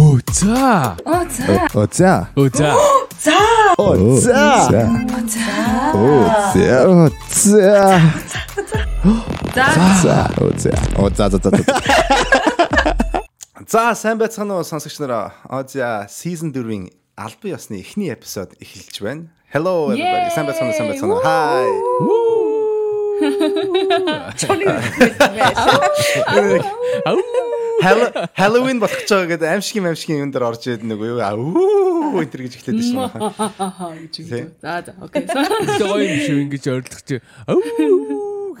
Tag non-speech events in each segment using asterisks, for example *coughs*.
Оо за. Оо за. Оо за. Оо за. За. Оо за. Оо за. Оо за. За. За. Оо за. Оо за за за. За сайн байцгаана уу сонсогч нараа. Аа за season 4-ийн албан ёсны эхний эпизод эхэлж байна. Hello everybody. Сайн байцгаана сайн байцгаана. Hi. Hello Halloween болох гэж байгаа гэдэг аимшиг аимшиг юм дээр орж ирээд нэг юу аа энэ төр гэж эхлэдэг шин. гэж үү. За за окей. Гоё юм шүү ингэж ойрлох чи. Ау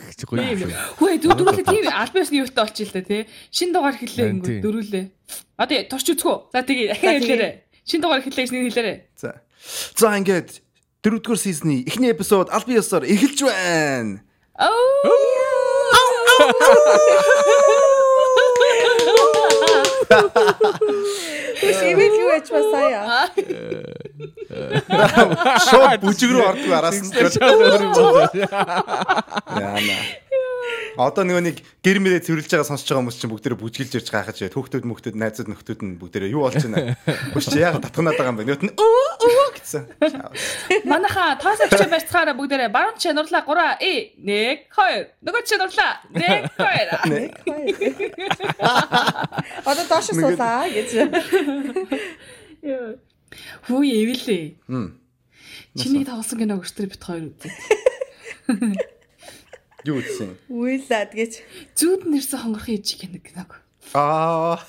гэж гоё юм. Хөөе дөрүлээ тийм альбиасны юутай болчих л та тий. Шин дугаар хэллээ ингэ тийм. дөрүлээ. Одоо турч үзхүү. За тэгээ дахиад хэлээрэй. Шин дугаар хэллээ гэж нэг хэлээрэй. За. За ингээд дөрөвдүгээр сизны эхний эпизод ёсоор эхэлж байна. Биш ивэл юу яж басаа. Шууд бүжиг рүү ордог араас нь. Яана. Одоо нөгөө нэг гэр мөрөө цэвэрлж байгаа сонсож байгаа хүмүүс чинь бүгдээрээ бүжгэлж ирж гайхаж байна. Хүүхдүүд мөхтүүд найзууд нөхдүүд нь бүгдээрээ юу болж байна. Биш чи яагаад татганаад байгаа юм бэ? Нөгөөт нь өө өө гэсэн. Манайха тоос авч байцгаараа бүгдээрээ баруун чи нурлаа 3 э 1 2 нөгөө чи нурлаа 1 2 Одоо доош суулаа гэж. Хүү эвэлээ. Чиний тоглосон киног өчтөр бит хоёр үзье. *laughs* Юу гэсэн? Үйлээд гэж. Зүүд нэрсэн хонгорхон ижиг киног киног. Аа.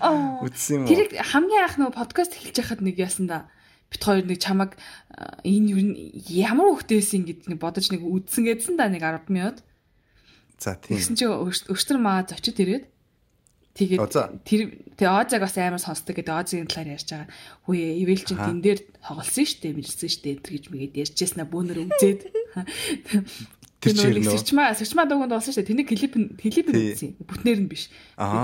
Аа. Үтсэн юм уу? Тэр хамгийн анх нөгөө подкаст эхэлж байхад нэг ясанда бит хоёр нэг чамаг а, энэ юу н- ямар хөхтэйсэн гэдгийг бодож нэг үдсэн гэдсэн да нэг 10 минут. За тийм. Тэгсэн чи өчтөр маа зочид ирээд тэгээд тэр тэгээ Озаг бас амар сонсдог гэдэг Озгийн талаар ярьж байгаа. Хөөе, ивэл чин тэн дээр тоглосон штэ, мэлсэн штэ энэ гэж мэгээд ярьжсэн бөөнөр үзээд. *laughs* Тэр чи нэг нөө. сэрчмаа сэрчмаа дууганд болсон штэ. Тэний клип нь клип нь үзсэн. Бүтнээр нь биш.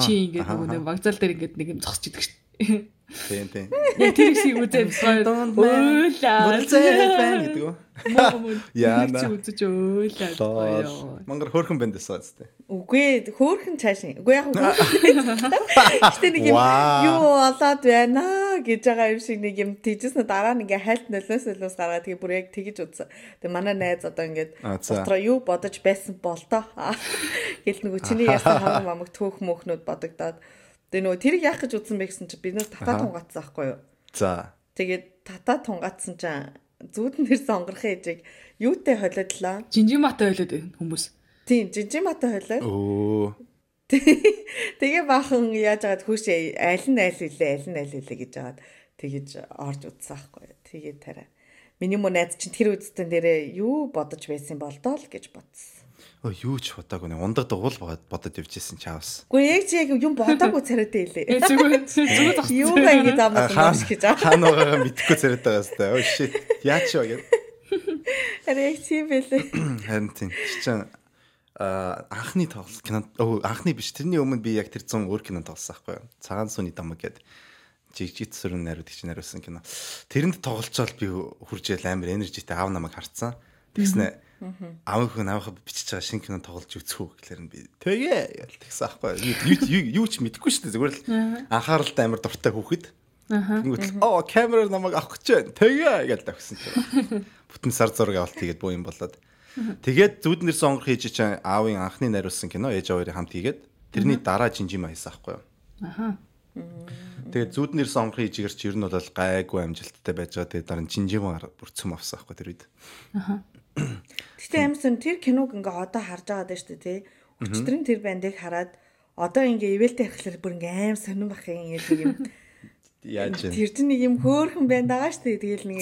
Чи ингээд нөгөө вокзал дээр ингээд нэг юм зогсож идэг штэ. Тийм тийм. Яг тэр их үзээд өөлаа. Мөрөлцөө байна гэдэг үү? Яана. Чи үзэж өөлаа. Мангар хөөрхөн бэндээс үстэй. Үгүй хөөхөн цааш. Үгүй яг Гэтэ *laughs* нэг юм юу болоод байна гэж байгаа юм шиг нэг юм тийжсэн дараа нь ингээ хайлт нөлөөс нөлөөс гаргаад тэгээ бүр яг тэгэж үзсэн. Тэгээ манай найз одоо ингээд дотроо юу бодож байсан бол тоо. *laughs* Гэл нөгөө чиний яасан хамаг мамаг төөх мөхнүүд бодогдоод тэгээ нөгөө тэрийг яах гэж үзсэн бэ гэсэн чи биднээс татаа Аха. тунгаацсан байхгүй юу? За. Тэгээд татаа тунгаацсан чинь зүүдэн дэр сонгорхон ээжийг юутай холиодлоо. Жинжиматай ойлоод байна хүмүүс. Тийм жижиматай холиод. Өө. Тэгээ баахан яаж агаад хүүшээ аль нь аль илээ аль нь аль илээ гэж агаад тэгэж орж утсан байхгүй. Тэгээ тарай. Миний мөн найз чинь тэр үстэн дээрээ юу бодож байсан бол доо л гэж бодсон. Өө юу ч бодаагүй нэг ундаг дугуйл бод- бодоод явжсэн чаавс. Гэхдээ яг чи яг юм бодоогүй царайтай илээ. Э зүгээр зүгээр зогссон. Юу ба ингэ замаас маш гэж аа. хаан байгаагаа мэдхгүй царайтай байгаа сте. Өө shit. Яач вэ гэв. Харин яг тийм байлээ. Харин тийм. Чи чинь а анхны тоглолт кино анхны биш тэрний өмнө би яг тэр 100 өөр кино тоглосон байхгүй юу? Цагаан сүний дамаг гэдэг жигжит сүрэн найруулагч чинь найруулсан кино. Тэрэнд тоглолцоод би хуржээл амар энержитэй аав намайг харцсан. Тэгснэ аав хүн аавах бичиж байгаа шинэ кино тоглож үзэх үү гэхлээр нь би тэгээ тэгсэн аахгүй юу юу- ч мэдэхгүй шүү дээ зүгээр л анхааралтай амар дуртай хүүхэд Тэнгүүт оо камераар намайг авах гэж байна. Тэгээ гэж тавьсан чинь. Бүтэн сар зураг авалт тэгээд боо юм болоод. Тэгээд зүуднэр сонгор хийж чинь аавын анхны найруулсан кино ээж аваарын хамт хийгээд тэрний дараа жинжима хийсэн аахгүй юу. Аха. Тэгээд зүуднэр сонгор хийж игэр чи ер нь бол гайгүй амжилттай байж байгаа. Тэгээд дараа нь жинжима бүрцэм авсан аахгүй тэр үед. Гэтэ амарсан тэр киног ингээ одоо харж байгаа даа шүү дээ тий. Өчтөрийн тэр бандыг хараад одоо ингээ ивэлтэй харахаар бүр ингээ аим сонирн бах юм гэдэг юм. *laughs* Яаж вэ? Тэр чинь нэг юм хөөхөн банд байгаа шүү дээ. Тэгэл нэг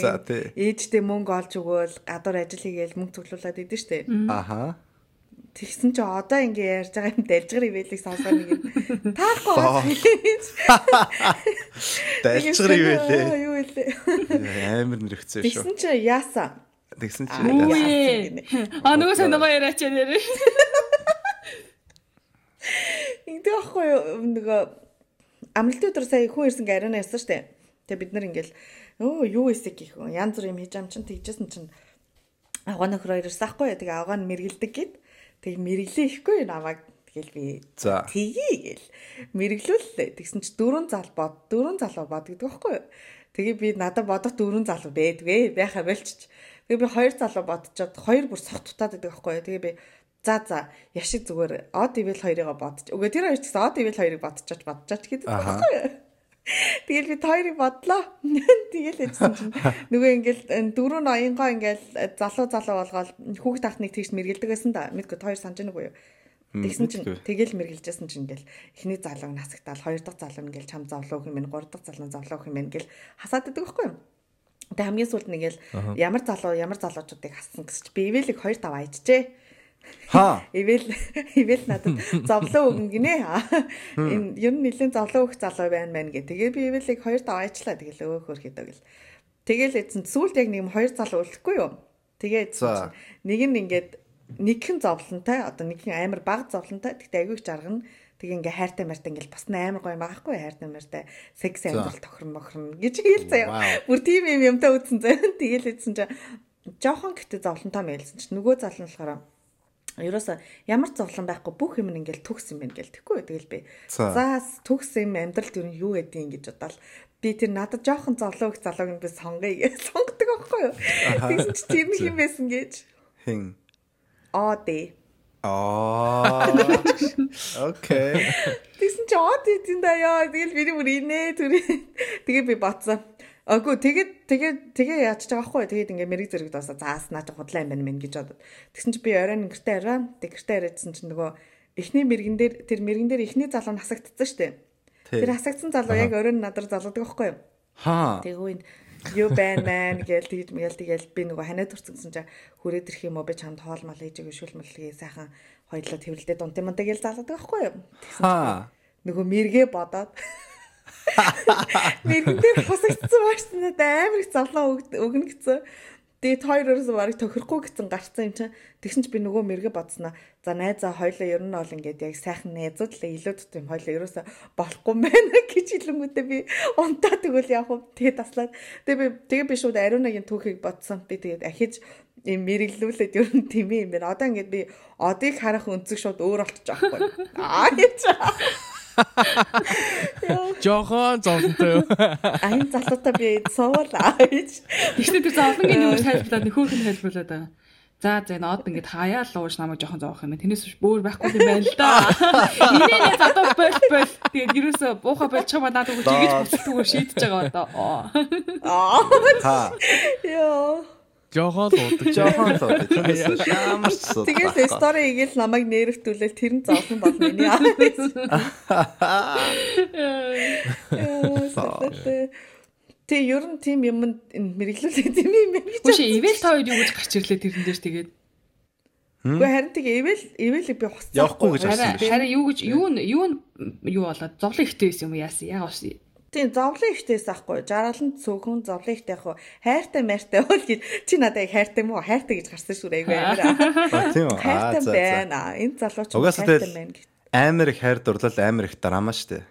ээжтэй мөнгө олж өгөөл гадуур ажил хийгээл мөнгө цуглуулад идэв шүү дээ. Аха. Тэгсэн чи одоо ингээ ярьж байгаа юм дэлжгэр ивэлийг сонсоод нэг юм *laughs* таахгүй Боо. байна. Дайлчгар юу вэ? Амар нэрхцээ шүү. Тэгсэн чи яасан? Тэгсэн чи Аа, яасан? А нөгөө сонгоо яриач нэр. Ингэдэг байхгүй юу нөгөө амралтын өдөр сая хүн ирсэн гэ ариунаа ярьсан штэ. Тэгээ бид нар ингээл өө юу эсэг гэх юм янз бүр юм хийж ам чин тэгжсэн чин авгаа нөхөр хоёр ирсэн ахгүй юу. Тэгээ авгаа нь мэргэлдэг гэд. Тэгээ мэргэлээ ихгүй намайг Тэгэл би За. тгий гэл мэрэглүүллээ. Тэгсэн чи дөрөв зал бод, дөрөв залуу бод гэдэг байхгүй юу? Тэгээ би надад бодох дөрөв залуу байдгүй. Байха болчих. Тэгээ би хоёр залуу бодчоод хоёр бүр согт тутаад байдаг байхгүй юу? Тэгээ би За за яшиг зүгээр од ивэл хоёрыг бодож. Үгүй тэр хоёр ч гэсэн од ивэл хоёрыг бодчихож бодчихж гэдэг Аха. байхгүй юу? Тэгэл би хоёрыг бодлоо. *laughs* Тэгэл хэлсэн чинь нөгөө ингээл дөрөв ноёнгоо ингээл залуу залуу болгоод хүүхд тахныг тэгж мэргэлдэг байсан да. Мэдгүй хоёр санаж нэг үгүй юу? Тэгсэн чинь тэгэл мэргэлжсэн чинь ингээл эхний залууг насагтаал хоёр дахь залуу ингээл чам зовлоо хэмээн гурав дахь залуу зовлоо хэмээн ингээл хасаад байдаг байхгүй юу? Тэгээ хамгийн сүүлд нь ингээл ямар залуу ямар залуучуудыг хассан гэсэн чи би ивэлийг хоёр тав аячжээ. Ха. *laughs* Ивэл ивэл надад *laughs* зовлоо өгнө гинэ. Энэ ер нь нэлээд зовлоо өгөх залуу байна мэн гэ. Тэгээ би ивэлийг хоёр тав аячлаа. Тэгэл өөхөр хэдэг л. Тэгэл эзэн сүулт яг нэг юм хоёр залуу үлдэхгүй юу? Тэгээ нэг нь ингээд нэгхэн зовлонтой одоо нэгхэн амар бага зовлонтой тэгтээ аягүй их жаргана. Тэгээ ингээ хайртай мартай ингээл бас амар гоё маахгүй хайртай мартай секс амьдрал тохирно мохорно гэж хэлсэн заяа. Бүр тийм юм юмтай үзсэн заяа. *laughs* Тэгэл хэлсэн чинь жоохон гэтээ зовлонтой мэлсэн чинь нөгөө зал нь болохоор Ерөөсө ямар зовлон байхгүй бүх юм нь ингээл төгс юм байна гэл тэгэхгүй. Тэгэл би За. төгс юм амьдрал юу юу гэдгийг гэж бодоол би тэр надад жоохон зовлоо их залууг нь би сонгоё *laughs* сонгодог байхгүй юу. Тэгсэн чи тэр нь хин байсан гэж. Хин. Аа дээ. Аа. Окей. Тэгсэн чи дээ тийм да яа. Тэгэл би бүр инээ түр. Тэгээ би батсан. Агүй тэгээд тэгээд тэгээ яач байгаа байхгүй. Тэгээд ингээ мэрэг зэрэг дуусаа заас наач худлаа юм байна мэн гэж бодод. Тэгсэн чи би оройн гэртээ арай. Тэг гэртээ арайдсан чинь нөгөө эхний мэрэгэн дээр тэр мэрэгэн дээр эхний залуу насагдсан шүү дээ. Тэр хасагдсан залуу яг оройн надар залуудаг байхгүй юу? Ха. Тэгээ үн юу байна мэн гээл тэгж мгээл тэгэл би нөгөө ханаа турцсан чинь хүрээд ирэх юм уу би чамд хоол мал ээжиг шүлмэлгээ сайхан хоёлоо тэрвэлдээ дунт юм даа гээл залуудаг байхгүй юу? Ха. Нөгөө мэргээ бодоод *laughs* мэрэгэн дээр хасагдсан баашсан надад амар их өг- өгнө гэсэн. Тэгээд хоёр өрөөс барыг тохирохгүй гэсэн гарцсан юм чинь. Тэгсэн чи би нөгөө мэргээ бодсноо. За найзаа хоёлоо ер нь бол ингээд яг сайхан найзууд л илүү дут юм хоёлоо ерөөсө болохгүй байна *laughs* гэж хэлэнгүүтээ би унтаа тэгвэл яг хөө тэгээд таслаад. Тэгээ би тэгээ би шууд ариунагийн түүхийг бодсон. Би тэгээд ахиж юм мэрэглүүлээд ер нь тийм юм байна. Одоо ингээд би одыг харах өнцөг шууд өөр болчих жоохгүй. Аа гэж. Жохон зовлонтой. Айн залуутай би суулаа гэж. Тэгснэ тэр зовлонгийн нэг тайлбарлаад нөхөөх нь тайлбарлаад байгаа. За за энэ од ингээд хаяа л ууш намайг жоохон зоох юм. Тэрнээс биш бөөр байхгүй юм байна л да. Инээ задаа бол бол тэгээд ерөөсө бууха болчих ба надад үгүй чигэж бүсэлтгөө шийдэж байгаа одоо. Аа. Ха. Йоо. Жохон л уудаг. Жохон л уу. Тэрээс шамарч сууд. Тэгэл стори игээл намайг нэрвтүүлэл тэр нь зовлон бол миний аа. Тэ ер нь тийм юм мэрэглүүлээ тийм юм гэж. Үгүй ивэл та хоёр юу гэж гарч ирлээ тэрэн дээр тэгээд. Үгүй харин тийг ивэл ивэл би хуцсан. Явахгүй гэж биш. харин юу гэж юу нь юу нь юу болоод зовлон ихтэй байсан юм яасан яг Тийм зовлон ихтэйс ахгүй. Жаргаланд цөөхөн зовлон ихтэй ахгүй. Хайртай майртай бол гэж чи надад хайртай мó хайртай гэж гарсан шүү айгүй амар. А, Тийм үү. Аа Хайртай байна. Энэ залууч хайртай байна гэж. Амар их хайр дурлал амар их драмаа штэ.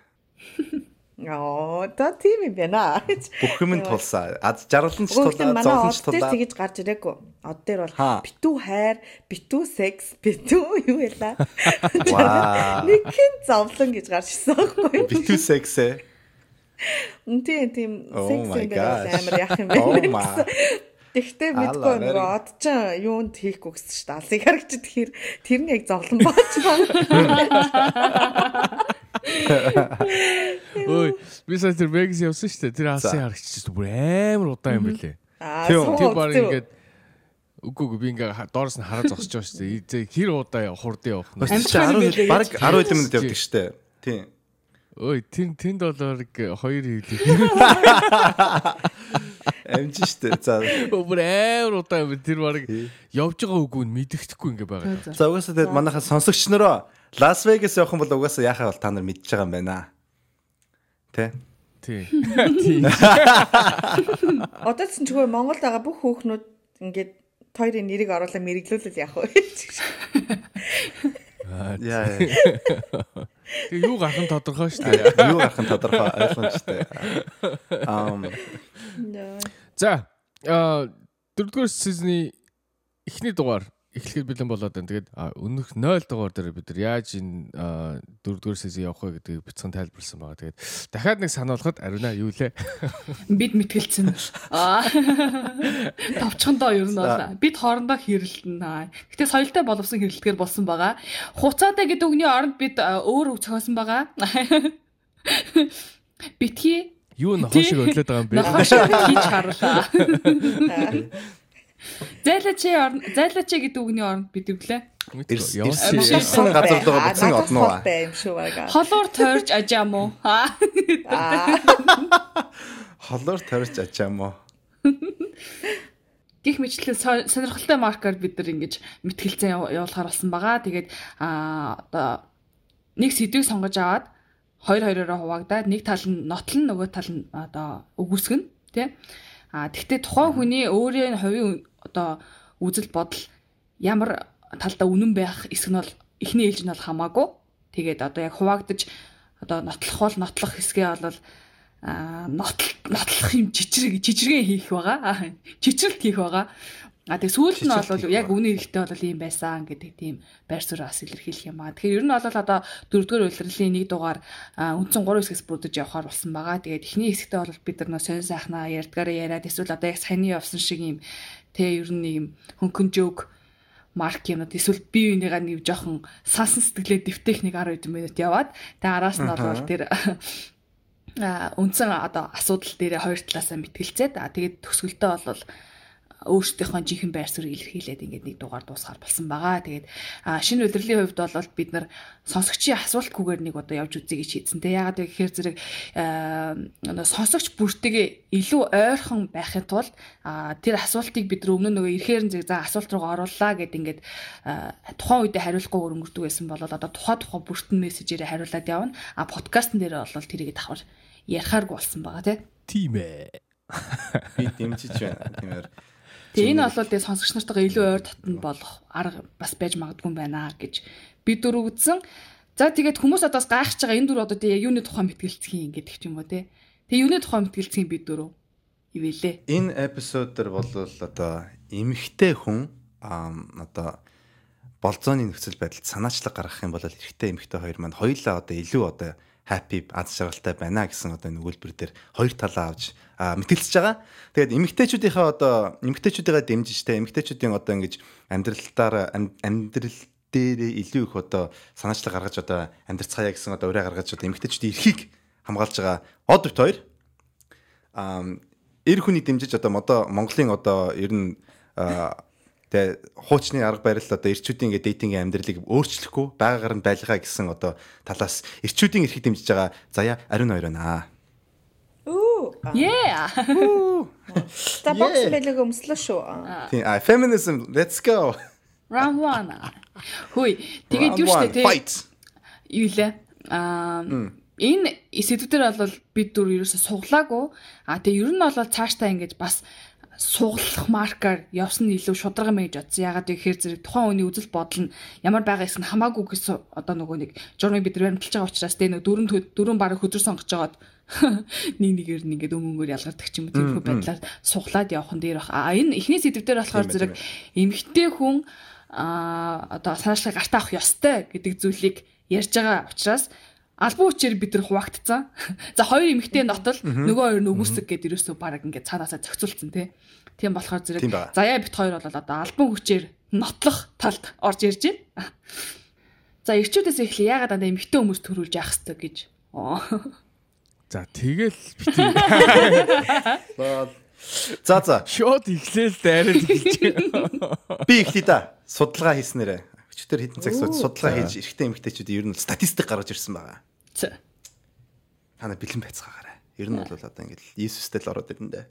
Оо, та тийм юм байна. Бүх юм нь тулсаа. Ад жаргалан ч тулаа, зовлон ч тулаа. тэгэж гарч ирээгүй. Од дээр бол битүү хайр, битүү секс, битүү юу. Вау. Нэг хэн зовлон гэж гарч ирсэн байхгүй. Битүү сексэ. Тийм тийм Oh секс байна gosh. амар яах юм Oh бэ. Тэгтээ Алла, мэдгүй нөгөө very- од ч юунд хийхгүй гэсэн шүү дээ. Алсыг харагч тэгэхээр тэр нь яг зовлон болж байгаа. Ой, би сая тэр Vegas явсан шүү дээ. Тэр алсын харагччихсан бүр амар удаан юм билээ. Тийм Тэр баг ингээд үгүй үгүй би ингээ доороос нь хараа зогсож байгаа шүү дээ. Хэр удаа хурд явах нь. Амжилттай 10 билээ баг гэж. 10 хэдэн минут явдаг штэ. Тийм. Ой, тэн тэн долларыг хоёр хийлээ. Амжин штэ. За. Бүр амар удаан юм. Тэр баг явж байгаа үгүй нь мэддэхгүй ингээ байгаа. За угаасаа тэгээд манайхаа сонсогч нараа Лас Вегас явах юм бол угаасаа яхаа бол та нар мэдж байгаа юм байна. Тэ? Тий. Одоо ч зүгээр Монголд байгаа бүх хүүхнүүд ингээд хоёрын нэрийг оруулаад мэрэглүүлэл яах вэ? Яа. Тэгээ юу гарах нь тодорхой шүү дээ. Юу гарах нь тодорхой ойлгомжтой. Ам За, а дөрөвдүгээр сизны эхний дугаар эхлэхэд бэлэн болоод байна. Тэгээд а, өнөх 0 дугаар дээр бид нар яаж энэ 4-р сезон явах вэ гэдгийг бяцхан тайлбарласан байгаа. Тэгээд дахиад нэг сануулхад Ариуна юу лээ? Бид мэтгэлцэн. *laughs* Товчхондоо ер нь бол бид хоорондоо хэрэлдэн. Гэтэ соёлтой боловсон хэрэлдгээр болсон байгаа. Хуцаатай гэдэг үгний оронд бид өөр үг зохиосон байгаа. *laughs* Битгий Юу нохошиг өдлөөд байгаа юм бэ? нохошиг хийж харлаа. *laughs* Зайлаач зайлаач гэдэг үгний оронд бид өглөө. Ирс- Явсан. ирсэн- газар руу буцсан шүү байгаа. Холуур тойрч ажаам уу? *laughs* Аа. Холоор торч ачаам уу? Гэх мэтлэн со- сонирхолтой маркаар бид нар ингэж мэтгэлцэн яв- явуулахаар болсон байгаа. Тэгээд аа одоо нэг сэдвийг сонгож аваад хоёр хоёроо хуваагдаад нэг тал нь нотлон нөгөө тал нь одоо өгөөсгөн тий. А тэгтээ тухайн хүний өөрийн хувийн одоо үзэл бодол ямар талдаа үнэн байх эсэх нь бол эхний ээлж нь бол хамаагүй. Тэгээд одоо яг хуваагдаж одоо нотлох бол нотлох хэсгээ бол а нотл нотлох юм жижиг жижигэн хийх байгаа. Чичрэлт хийх байгаа. А тэгээ сүүлд нь бол яг үнэ хэрэгтэй бол ийм байсан гэдэг тийм байр суурь бас илэрхийлэх юм аа. Тэгэхээр ер нь бол одоо дөрөвдүгээр улирлын нэг дугаар үндсэн 3 хэсгээс бүрдэж явахаар болсон байгаа. Тэгээд эхний хэсэгтээ бол бид нар сонь сайхнаа ярьдгаараа яриад эсвэл одоо яг саяны явсан шиг ийм тэ ер нь нэг юм хөнгөн жоок марк юмуд эсвэл бие биенийгаа нэг жоохон сансан сэтгэлээ дэвтэх нэг 10 минут яваад тэгээ араас нь бол тэр үндсэн одоо асуудал дээр хоёр талаасаа мэтгэлцээд а тэгээд төгсгөлтөө бол өөрсдийнхөө жинхэнэ байр суурийг илэрхийлээд ингээд нэг дугаар дуусгаар болсон байгаа. Тэгээд шинэ удирдлагын хувьд бол бид нар сонсогчийн асуултгүйгээр нэг одоо явж үзье гэж хийдсэн. Тэ яагаад вэ гэхээр зэрэг сонсогч бүртэйгээ илүү ойрхон байхын тулд тэр асуултыг бид нар өмнө нөгөө ирэхээр зэрэг за асуулт руугаа оруулаа гэд ингээд тухайн үедээ хариулахгүй өнгөрдөг байсан бол одоо тухай тухай бүртэн мессежээр хариулаад явна. А подкастн дээр бол тэрийг давхар ярихааргүй болсон байгаа тий. Тийм ээ. Би дэмжиж байна. Тиймэр Тэгээ энэ бол тэгээ сонсогч нартайгаа илүү ойр татанд болох арга бас байж магадгүй юм байна гэж би дөрөв үзсэн. За тэгээд хүмүүс одоо бас гайхаж байгаа энэ дөрөв одоо тэгээ юуны тухай мэтгэлцэх юм гэдэг ч юм уу те. Тэгээ юуны тухай мэтгэлцэх юм би дөрөв ивэлээ. энэ эпизод дэр бол одоо эмэгтэй хүн ам одоо болзооны нөхцөл байдалд санаачлаг гаргах юм бол эрэгтэй эмэгтэй хоёр маань хоёулаа одоо илүү одоо happy аз жаргалтай байна гэсэн одоо энэ өгүүлбэр дээр хоёр талаа авч мэтгэлцэж байгаа. Тэгээд эмэгтэйчүүдийнхээ одоо эмэгтэйчүүдийгээ дэмжижтэй эмэгтэйчүүдийн одоо ингэж амьдралтаар ам- амьдрал дээр илүү их одоо санаачлаг гаргаж одоо амьдрцгаая гэсэн одоо ураа гаргаж одоо эмэгтэйчүүдийн эрхийг хамгаалж байгаа од бит хоёр аа эр хүний дэмжиж одоо одоо Монголын одоо ер нь тэгээ хуучны арга барил одоо эрчүүдийн ингээ дейтингийн амьдралыг өөрчлөхгүй байгаагаар нь байлгаа гэсэн одоо талаас эрчүүдийн эрхийг дэмжиж байгаа заяа ариун хоёр байна. Үу. Yeah. За бокс байлаг өмслөө шүү. Тийм а feminism let's go. Round 1. Хөөе. Тэгээд юу штэ fight. Юу лээ? Аа энэ сэдвүүдээр бол бид дүр ерөөсө суглаагүй. А тэгээ ер нь бол цааштай ингэж бас суглах маркаар явсан нь илүү шударга мэй гэж бодсон. Ягаад гэхээр зэрэг тухайн хүний үзэл бодол нь ямар байгаа гэсэн хамаагүй гэсэн одоо нөгөө нэг журмыг бид нар баримталж байгаа учраас тэ нөгөө дөрөв дөрөв бараг хөдөр сонгож жагаад *laughs* нэг нэгээр нь ингээд өмөнгөөр ялгардаг ч юм уу тиймэрхүү байдлаар суглаад явах нь дээр бах. А энэ ихний сэдвээр болохоор Тийм ээ, зэрэг эмгтэй хүн а одоо санаачлаг гартаа авах ёстой гэдэг зүйлийг ярьж байгаа учраас албан хүчээр бид нар хуваагдцсан. За хоёр эмэгтэй нотол нөгөө хоёр нь өгөөсөг гэдээ ерөөсөө баг ингээд цаанаасаа зохицуулсан тий. Тийм болохоор зэрэг заяа бит хоёр бол одоо албан хүчээр нотлох талд орж ирж байна. За эрчүүдээс эхлэе. Ягаад дандаа эмэгтэй хүмүүс төрүүлж яах хэвээр гэж. За тэгэл бити *laughs* За за. Шууд ихлээл дайраад эхэлж би ихлий да. Судалгаа хийснээрээ өчтөр хэдэн цаг судалгаа хийж эрэгтэй эмэгтэйчүүдийн ер нь статистик гаргаж ирсэн байгаа. Нар бэлэн байцгаагаарай. Ер нь бол одоо ингээд Иесустэй л ороод ирнэ дээ.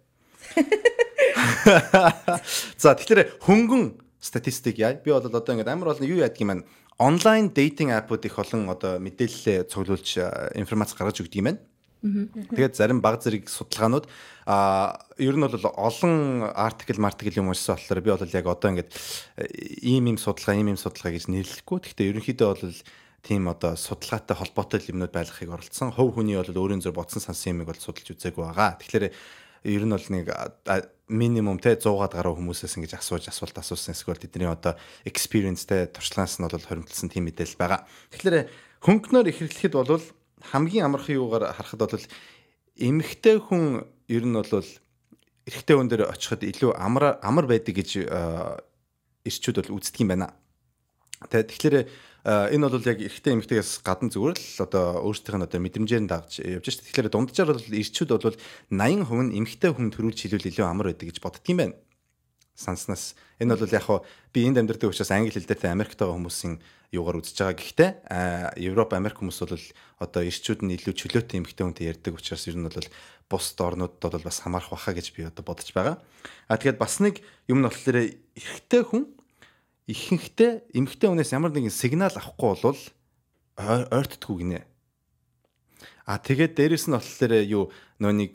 За тэгэхээр хөнгөн статистик яа. Би бол одоо ингээд амар олон юу яадаг юм байна. Онлайн дейтинг аппууд их олон одоо мэдээлэлээ цуглуулж а, информац гаргаж өгдөг юм байна. Тэгээд зарим баг зэрэг судалгаанууд а ер нь бол олон артикл мартикл юм уншсан болохоор би бол яг одоо ингээд э, ийм ийм судалгаа ийм ийм судалгаа гэж нэрлэхгүй. Гэхдээ ерөнхийдөө бол тийм одоо судалгаатай холбоотой юмнууд байлгахыг оролцсон. Хов хүний бол өөрийн зур бодсон сансан юмыг бол судалж үзээгүй байгаа. Тэгэхээр ер нь бол нэг минимум те 100-аад гаруй хүмүүсээс ингэж асууж асуулт асуусан эсвэл тэдний одоо experience те туршлагаас нь бол хоримтлсан тийм мэдээлэл байгаа. Тэгэхээр хөнгөнөр эхлэхэд бол хамгийн амархан юугаар харахад бол эмэгтэй хүн ер нь бол эрэгтэй хүн дээр очиход илүү амар амар байдаг гэж ирчүүд бол үздэг юм байна. Тэгэхээр энэ бол яг эрэгтэй эмэгтэйгээс гадна зүгээр л одоо өөрсдийнх нь одоо мэдрэмжээр дагж явж шээ. Тэгэхээр дунджаар бол ирчүүд бол 80% нь эмэгтэй хүн төрүүлж хэлвэл илүү амар байдаг гэж боддөг юм байна. Санснаас энэ бол яг хаа би энд амьдардаг учраас англи хэл дээр Америкт байгаа хүмүүсийн юугаар үзэж байгаа. Гэхдээ Европ, Америк хүмүүс бол одоо ирчүүд нь илүү чөлөөтэй эмэгтэй хүнтэй ярьдаг учраас ер нь бол бус орнуудад бол бас хамаарах баха гэж би одоо бодож байгаа. А тэгээд бас нэг юм нь болохоор эрэгтэй хүн ихэнхдээ эмэгтэй хүнээс ямар нэгэн сигнал авахгүй бол ойртдггүй гинэ. А тэгээд дээрэс нь болохоор юу нөө нэг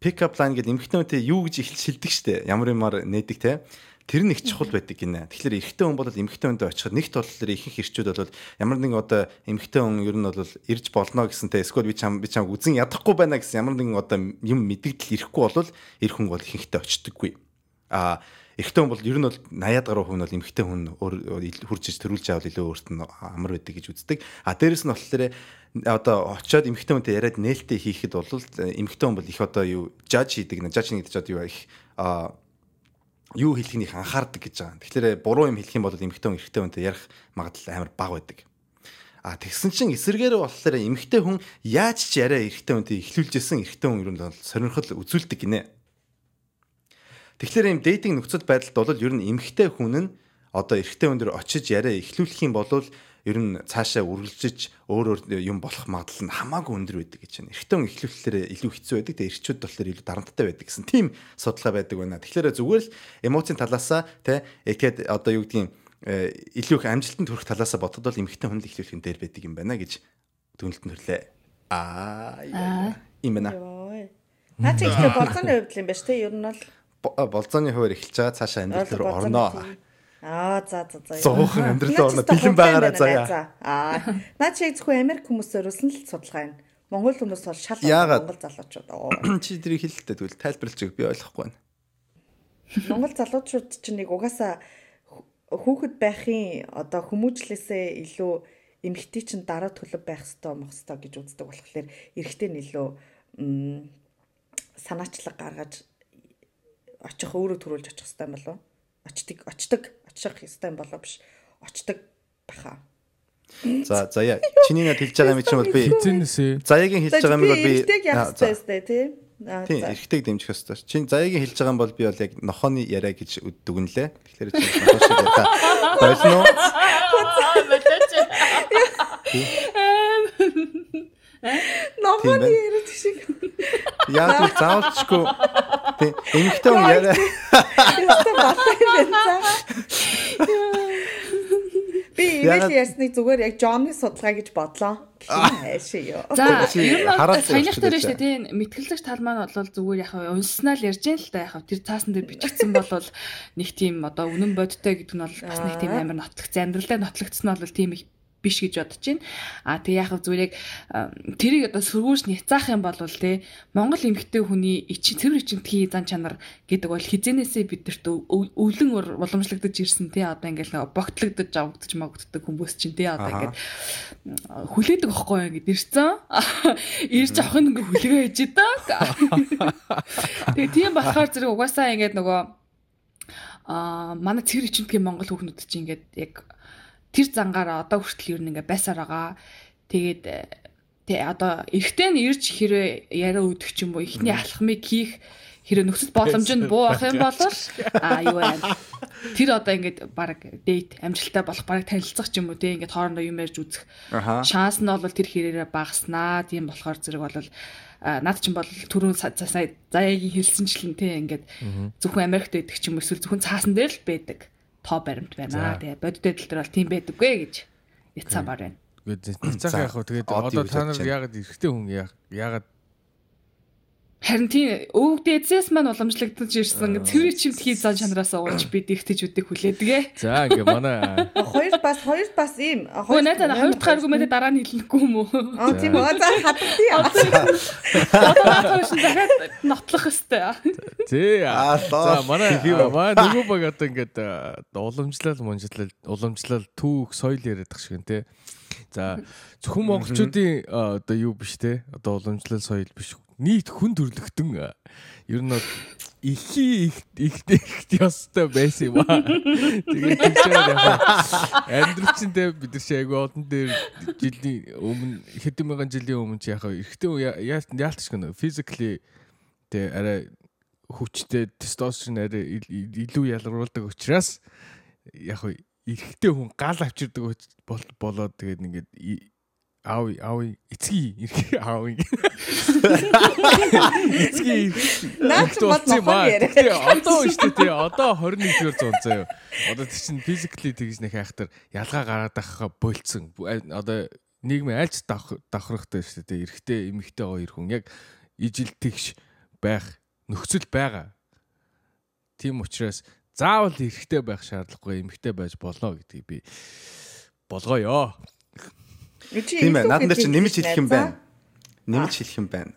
pick up line гэдэг эмэгтэй хүнтэй юу гэж ихэл шилдэг штэ. Ямар юмар нээдэг те. Тэр нэг чухал байдаг гинэ. Тэгэхээр эрэгтэй хүн бол эмэгтэй хүндээ очиход нэгт болохоор ихэнх ирчүүд бол ямар нэгэн одоо эмэгтэй хүн ер нь бол ирж болно гэсэнтэй эсвэл би чам би чам үзэн ядахгүй байна гэсэн ямар нэгэн одоо юм мэдэгдэл ирэхгүй бол эр хүн бол ихэнхдээ очдоггүй. А Эхтэн бол ер нь бол 80-аад гаруй хүн бол эмхтэн хүн хурж иж төрүүлж авал илүү өөрт нь амар байдаг гэж үздэг. А дээрэс нь болохоор одоо очиод эмхтэн хүнтэй яриад нээлттэй хийхэд бол эмхтэн хүн бол их одоо юу жаж хийдэг нэ жаж гэдэг чинь юу их юу хэлхийг анхаардаг гэж байгаа. Тэгэхээр буруу юм хэлэх юм бол эмхтэн хүн эрэгтэй хүнтэй ярих магадлал амар бага байдаг. А тэгсэн чинь эсэргээр болохоор эмхтэй хүн яаж ч яриа эрэгтэй хүнтэй ихлүүлжсэн эрэгтэй хүн ер нь сонирхол үзүүлдэг гинэ. Тэгэхээр ийм дейтинг нөхцөл байдалд бол ер нь эмгхтэй хүн нь одоо эрэгтэй хүн дээр очиж яриа эхлүүлэх юм бол ер нь цаашаа үргэлжиж өөр өөр юм болох магадлал нь хамаагүй өндөр байдаг гэж байна. Эрэгтэй хүн эхлүүлэхээр илүү хэцүү байдаг. Тэгээ эрчүүд болохоор илүү дарамттай байдаг гэсэн тийм судалгаа байдаг байна. Тэгэхээр зүгээр л эмоцийн талаасаа те ихэд одоо юу гэдгийг илүү их амжилтанд хүрэх талаасаа бодоход бол эмэгтэй хүн л эхлүүлэх нь дээр байдаг юм байна гэж дүнэлт нь төрлөө. Аа юм байна. Наа чи ихтэй болцооны хувьд юм байна шүү дээ. Ер нь бол болзооны хуваар эхэлж байгаа цаашаа амьдрал руу орноо. Аа за за за. Зоохон амьдрал орно бэлэн байгаараа заяа. Аа. Наа чи зөвхөн Америк хүмүүсээр өсөн л судалгаа юм. Монгол хүмүүс бол шал Монгол залуучууд. *clears throat* Чи тэрийг хэлэлтэй тэгвэл тайлбарлаж өг би ойлгохгүй байна. Монгол залуучууд чинь нэг угаасаа хүүхэд байхын одоо хүмүүжлээсээ илүү эмэгтэй чинь дараа төлөв байх ёстой мох ёстой гэж үздэг болохоор эрэгтэй нь илүү санаачлаг гаргаж очих өөрөө төрүүлж очих юм болов очдаг очдаг очих юм болов биш. Очдаг баха. За заяа чиний над хэлж байгаа юм чинь бол би хизэнэсээ заяагийн хэлж байгаа юм бол би эргэдэг яах хэрэгтэй тий? Тийм эргэдэг дэмжих ёстой. Чин заяагийн хэлж байгаа юм бол би бол яг нохооны яриа гэж дүгнэлээ. Тэгэхээр чи нохоо шиг яриа. Болно уу? *laughs* *laughs* Нохооны яриа шиг. Яг л заавалчгүй Тийм. Эмэгтэй хүн яриа. Яста баттай байна. Би имэйл ярьсныг зүгээр яг Джонны судалгаа гэж бодлоо. Хайшаа ёо. За, ер нь саяных дээр шүү дээ тийм мэтгэлэгч тал маань бол зүгээр яг унснаа л ярьж юм л да яг тэр цаасан дээр бичигдсэн бол нэг тийм одоо үнэн бодтой гэдэг нь бол бас нэг тийм амар нотлогц амьдралаа нотлогдсон нь бол тийм их биш гэж бодож байна. А тэг яг зүгээр яг тэрийг одоо сөргүүш няцаах юм бол те Монгол эмэгтэй хүний ичин цэвэр ичинтгий зан чанар гэдэг бол хизэнээсээ бидэрт өвлөн уламжлагдаж ирсэн те одоо ингээл богтлогдож авагдаж магаддаг хүмүүс чинь те одоо ингээд хүлээдэг байхгүй юу ингээд ирсэн. *laughs* Ирж авах нь ингээ хүлгээ ээж идэг. *laughs* Тэгээ тийм болохоор зэрэг угаасаа ингээд нөгөө а манай цэвэр ичинтгий Монгол хүүхнүүд чинь ингээд яг тэр зангаараа одоо хүртэл ер нь ингээ байсаар байгаа. Тэгээд тэ одоо эрэгтэй нь ирж хэрэг яриа өгдөг ч юм уу эхний алхмыг хийх хэрэг нөхцөл боломж нь буу ах юм бол аа юу байна. Тэр одоо ингээд баг дейт амжилттай болох баг танилцах ч юм уу те ингээд хоорондоо юм ярьж үзэх шанс нь бол тэр хэрээрээ багаснаа. Тийм болохоор зэрэг бол над чинь бол түрүүн сая заяагийн хэлсэнчлэн те ингээд зөвхөн Америкт байдаг ч юм эсвэл зөвхөн цаасан дээр л байдаг тоо баримт байна. Тэгээ бодит байдал дээр бол тийм байдаггүй гэж яцсамаар байна. Тэгээд цаах яг хөө тэгээд одоо та нар яагаад эрэгтэй хүн яагаад Харин тийм өвөг дээдсээс маань уламжлагдаж ирсэн цэвэр чимт хий зан чанараас ууж бид ихтэйчүүдийг хүлээдэг. За ингээ манай Хоёр бас хоёр бас ийм Хөө найдаа хоёр дахь аргумент дараа нь хэлнэхгүй юм уу? Аа тийм үү. За хатдаггүй. Одоо наатаа шин дахиад нотлох хэвээр. Аа, За манай манай нөгөө баг одоо ингээд а, уламжлал мунжлал уламжлал түүх соёл яриад шиг юм те. За зөвхөн монголчуудын одоо юу биш те. Одоо уламжлал соёл биш. Нийт хүн төрлөختөн ер нь бол их их ястай байсан юм аа. Тэгээд те бид нар шиг олон дээр жилийн өмнө хэдэн мянган жилийн өмнө чи яг эрэгтэй яалтч гэнэ physically те арай хүчтэй тестостерон арай ил- ил- илүү ялгаруулдаг учраас яг эрэгтэй хүн гал авчирдаг болоод тэгээд ингээд аав аав эцгийн эрэг аав эцгийн нохоо яриа. Тэгээ одоо шүү дээ одоо 21-р зуун заяа. Одоо тий чин physically тэгж нэг хайхтар ялгаа гараад ахаа болцсон. Одоо нийгмийн давх давхрахтай шүү дээ. Эрэгтэй эмэгтэй хоёр хүн яг ижил тэгш байх нөхцөл байгаа. Тийм учраас заавал эрэгтэй байх шаардлагагүй эмэгтэй байж болно гэдгийг би болгоё. Тийм ээ. Наад нар чинь нэмж хэлэх юм байна. Нэмж хэлэх юм байна.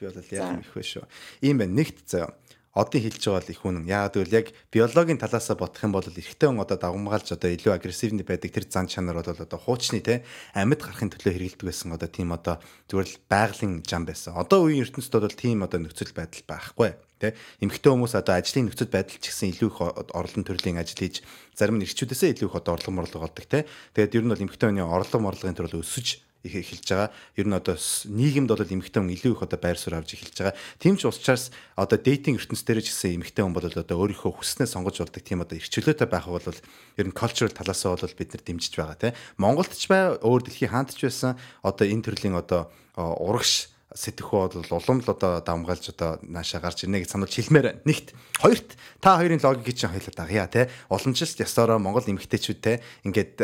Би бол яах юм их вэ шүү. Ийм байна. Нэгт заяа. Одын хэлж байгаа бол их үнэн. Яагаад гэвэл яг биологийн талаасаа бодох юм бол эрэгтэй хүн одоо дагамгаалж одоо илүү агрессивны байдаг тэр зан чанар бол одоо хуучны те амьд гарахын төлөө хэрэгэлдэг байсан одоо тийм одоо зүгээр л байгалийн зам байсан. Одоо үеийн ертөнцид бол тийм одоо нөхцөл байдал байхгүй те эмэгтэй хүмүүс одоо ажлын нөхцөл байдал ч гэсэн илүү их орлон төрлийн ажил хийж зарим нь эрчүүдээсээ илүү их одоо орлого морлого олдог те тэгээд ер нь бол эмэгтэй хүний орлого морлогын төрөл өсөж их эхэлж байгаа. Ер нь одоо нийгэмд бол эмэгтэй хүн илүү их одоо байр суурь авч эхэлж байгаа. Тийм ч учраас одоо дейтинг ертөнцийн дээр ч гэсэн эмэгтэй хүн бол одоо өөрийнхөө хүснээ сонгож болдог тийм одоо эрхчлөөтэй байх бол ер нь cultural талаасаа бол бид нар дэмжиж байгаа тийм. Монголд ч бай, өөр дэлхийн хаант ч байсан одоо энэ төрлийн одоо урагш сэтгэхүй бол улам л одоо давмгаалж одоо наашаа гарч ирнэ гэж сануулж хэлмээр байна. Нэгт хоёрт та хоёрын логикийг чинь хоёлаа дагъя те. Уламжилт ясаараа Монгол эмэгтэйчүүд те ингээд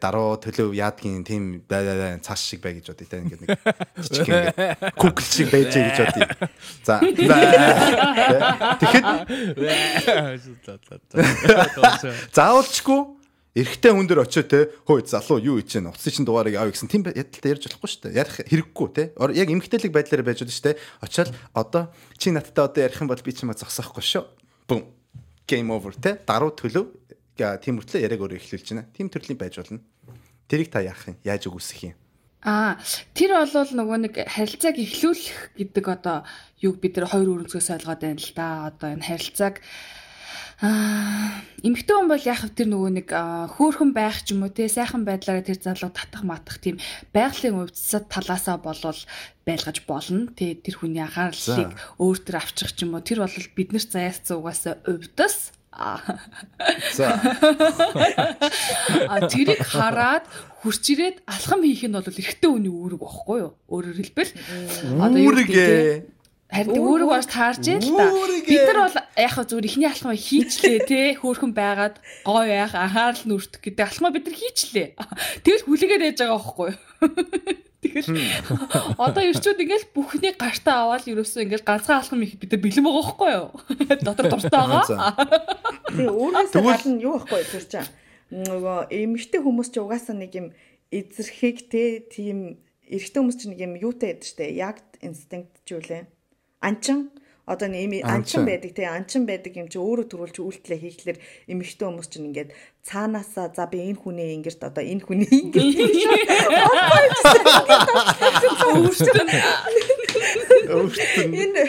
даруу төлөв яадгийн тийм цааш шиг бай гэж бодъё те ингээд нэг жижиг ингээд Google шиг байж гэж бодъё. За тэгэхэд заавалчгүй эрэгтэй хүн дээр очиод те хөөе залуу юу хийж гэнэ утсын чин дугаарыг авъя гэсэн тийм ядалтай ярьж болохгүй шүү дээ. Ярих хэрэггүй те. Яг эмэгтэйлэг байдлаараа байж болно шүү дээ. Очиад одоо чи надтай одоо ярих юм бол би чимээ зогсоохгүй шүү. Бум. Game over те. Даруу төлөв. Тийм үртлээ яриаг өөрөө эхлүүлж байна. Тийм төрлийн байж болно. Тэрийг та яах юм? Яаж үгүйсэх юм? Аа, тэр бол нөгөө нэг харилцааг эхлүүлэх гэдэг одоо юг бид нар хоёр өрөнцгөөс ойлгоод байна л да. Одоо энэ харилцааг аа эмэгтэй хүн бол яг тэр нөгөө нэг аа, хөөхөн байх ч юм уу те сайхан байдлаараа тэр залуу татах матах тийм байгалийн өвдсөд талаасаа болвол байлгаж болно. Тэ тэр хүний анхаарлыг өөр төр авчих ч юм уу тэр бол биднэрт заяассан угаасаа өвдөс. Аа за А тэрийг хараад хурц ирээд алхам хийх нь бол эрэгтэй хүний үүрэг байхгүй юу? Өөрөөр хэлбэл одоо те? үүргээ Харин үүрэг баш таарж яа л та. Үүрэг Бид нар бол яг зүгээр ихний алхмаа хийчлээ те хөөхөн байгаад гой яах анхаарал нүртэх гэдэг алхмаа бид нар хийчлээ. Тэгэл хүлээгээд яж байгаа байхгүй юу? *laughs* Тэгэл одоо ирчүүд ингээл бүхний гартаа аваад ерөөсөө ингээл ганцхан алхам их бид нар бэлэн байгаа байхгүй юу? *laughs* Дотор дуртай байгаа. Тэгээ өөрөөсөө гал нь юу байхгүй тэр чинь. Нөгөө эмэгтэй хүмүүс ч угаасаа нэг юм эзэрхийг те тийм эрэгтэй хүмүүс ч нэг юм юутай байдаг штэ. Яг инстинкт ч юу лээ. Анчин? Одоо нэг анчин. байдаг те анчин байдаг юм чи өөрөө төрүүлж үйлдэлээ хийхлээр эмэгтэй хүмүүс чинь ингээд цаанаасаа за би энэ хүний ингэрт одоо энэ хүний ингэрт *laughs* энэ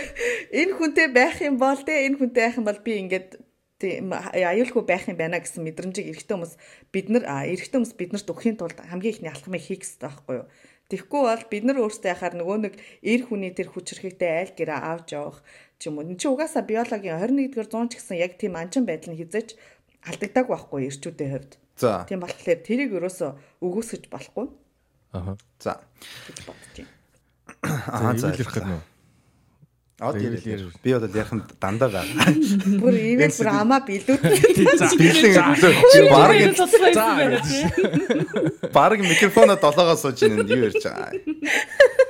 энэ хүнтэй байх юм бол те энэ хүнтэй байх юм бол би ингээд тийм аюулгүй байх юм байна гэсэн мэдрэмжийг эрэгтэй хүмүүс бид нар эрэгтэй хүмүүс биднэрт өгөхийн тулд хамгийн ихний алхмыг хийх хэрэгтэй байхгүй юу. Тэгэхгүй бол бид нар өөрсдөө яхаар нөгөө нэг эр хүний тэр хүч хэрхэгтэй айл гэрээ авч явах ч юм уу. Энд чи угаасаа биологийн 21-р зуун ч гэсэн яг тийм анчин байдал нь хизээч алдагдааг байхгүй эрчүүдийн хувьд. за Тийм болохоор тэрийг ерөөсөө өгөөсгөж болохгүй Аха. за аа За ярих гэдэг нөө. Од ярил би бол ярих нь дандаа байгаа *laughs* Бүр ивэл бүр амаа билүүд. Бэлэн баг За. баг микрофоноо долоогоо сууж ийн юу ярьж байгаа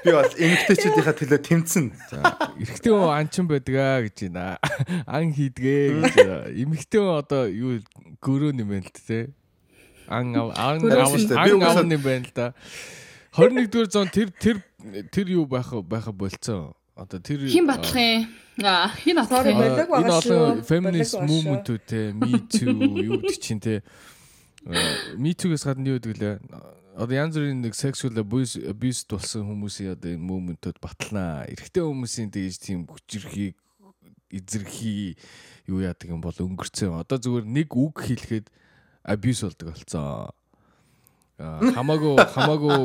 Би бол эмэгтэйчүүдийнхаа төлөө тэмцэн. За эрэгтэй хүн анчин байдаг аа гэж байна. Ан хийдгээ гэж. Эмэгтэй хүн одоо юу гөрөө байна л те. Ан ан ан байна л да. 21-р зуун тэр тэр тэр юу байх байха болцсон. Одоо тэр Хин батлах юм? Аа, хин Sorry, батлах юм? болог энэ байгаа шүү. олон feminist movement-үүд те me too юу гэдэг чинь те me too-гээс гадна юу гэдэг лээ одоо янз бүрийн нэг sexual abuse болсон хүмүүсийн одоо энэ movement-ууд батлнаа. Эрэгтэй хүмүүсийн тэгж тийм хүчрхийг эзэрхий юу яадаг юм бол өнгөрцөн. Одоо зүгээр нэг үг хэлэхэд abuse болдог болцсон. Аа, хамаагүй хамаагүй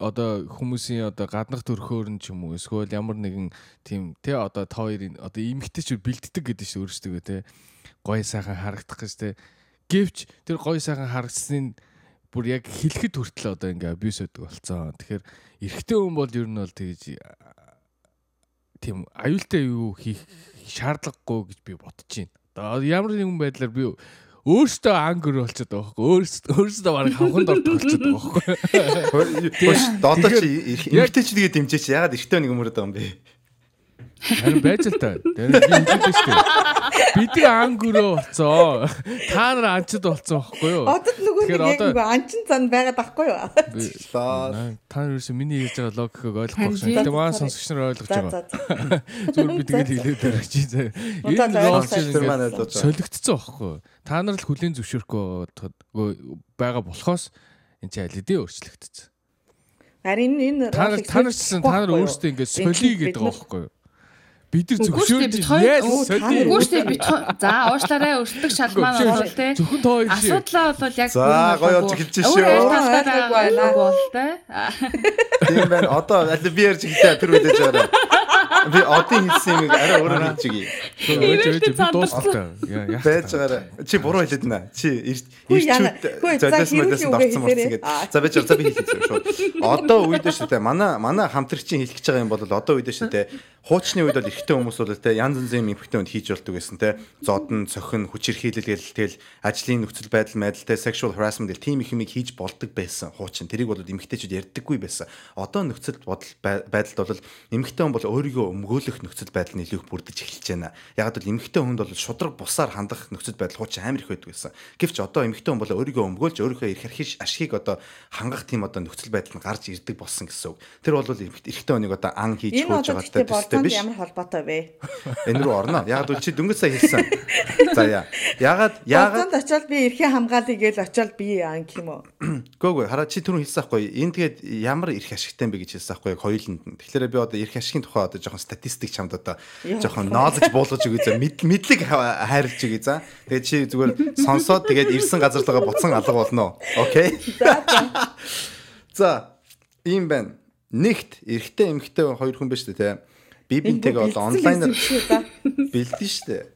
одоо хүмүүсийн одоо гаднах төрхөөр нь ч юм уу эсвэл ямар нэгэн тийм те одоо та хоёрын одоо эмгтэйчүүд бэлддэг гэдэг чинь өөрсдөө те гоё сайхан харагдах гэж те гэвч тэр гоё сайхан харагдсны бүр яг хэлэхэд хүртэл одоо ингээ абьюс өгдөг болцсон. Тэгэхээр эрэгтэй хүн бол ер нь бол тэгж тийм аюултай юу хийх шаардлагагүй гэж би бодож байна. Одоо ямар нэгэн байдлаар би өөртөө ангөр болчиход байгаа байхгүй өөртөө өөртөө баг хавханд ордог болчиход байгаа Хөөш додоо чи яг- эмэгтэйчдгээ дэмжээч ягаад эрэгтэй нэг өмөрөд байгаа юм бэ? Харин байж л та. Тэр би ингэдэж штэ. Бидний ангөрөө болцоо. Та нар анчид болцсон байхгүй юу? Одоо нөгөө нэг яг анчин цан байгаад байхгүй юу? Та нар юусэн миний ярьж байгаа логикийг ойлгохгүй тийм. Гэтэ маань сонсогч нар ойлгож байгаа. Зүгээр би тэгээд хэлээд байгаа чи. Энэ логик солигдсон байхгүй юу? Та нар л хүлийн зөвшөөрөхгүй байгаа болохоос энэ чинь аль хэдийн өөрчлөгдсөн. Харин энэ Та нар та нар өөрсдөө Энэ солиё бид гэдэг байгаа байхгүй юу? Бид нар Үгүй шүү дээ, зөвшөөрж бид за уушлаарай өрсөлдөх шалмаа бол те. Зөвхөн тоо шиг. Асуудлаа бол яг За, гоё болж эхэлж шүү. Байна. бол те. Тийм байна. Одоо аль би ярьж ихтэй тэр үдэж байгаа. *laughs* Би одын хэлсэн юмыг арай өөрөөр хэлж өгье. Ээж ээж би Ирээдүйд дуусахтай. Яа яа. Байж байгаарай. Чи буруу хэлээд байна. Чи ирчүүд золиос орцсон гэхээр, марцсан гэдэг. За байж за би хэлчихсэн шүү. Одоо үед шүү дээ. Манай манай хамтрагчийн хэлэх гэж байгаа юм бол одоо үед шүү дээ. Хуучны үед бол эрэгтэй хүмүүс бол те янз янзын эмэгтэй хүнд хийж болдог гэсэн те. Зодон, цохин, хүчирхийлэл гэл тэл ажлын нөхцөл байдал байдалтай sexual harassment гэл тийм их юм хийж болдог байсан. Хуучин тэрийг бол эмэгтэйчүүд ярьдаггүй байсан. Одоо нөхцөл бодол бай- байдалд бол эмэгтэй хүн бол өөрийгөө өмгөөлөх нөхцөл байдал нь илүү их бүрдэж эхэлж байна. Яг л эмэгтэй хүнд бол шудраг бусаар хандах нөхцөл байдал хуучин амар их байдаг байсан. Гэвч одоо эмэгтэй хүн бол өөрийгөө өмгөөлж өөрийнхөө эрх архиш ашигыг одоо хангах тийм одоо нөхцөл байдал нь гарч ирдэг болсон гэсэн үг. Тэр бол эрэгтэй хүнийг одоо ан хийж хөөж байгаатай төстэй биш. ямар холбоотой вэ? *laughs* *laughs* Энэ рүү орно. Яг л чи дөнгөж сая хэлсэн. За яа. Ягаад ягаад очиод би эрхийн хамгаалъя гэж очиод би юм уу? *clears throat* Гөөгүй хараа чи түрүүн хэлсэн байхгүй энэ тэгээд ямар эрх ашигтай юм бэ гэж хэлсэн байхгүй яг хоёуланд нь. Тэгэхээр би одоо эрх ашигын тухай одоо жоохон статистик чамд одоо жоохон ноолж буулгаж өгье за мэд- мэдлэг ха- хайрлж өгье за. Тэгээд чи зүгээр сонсоод тэгээд ирсэн газар лугаа буцан алга болно. Окей. *laughs* За ийм байна. Нэгт эрэгтэй эмэгтэй хоёр хүн байж тээ. Би бинтэйгээ одоо онлайнаар бэлдэн штэ.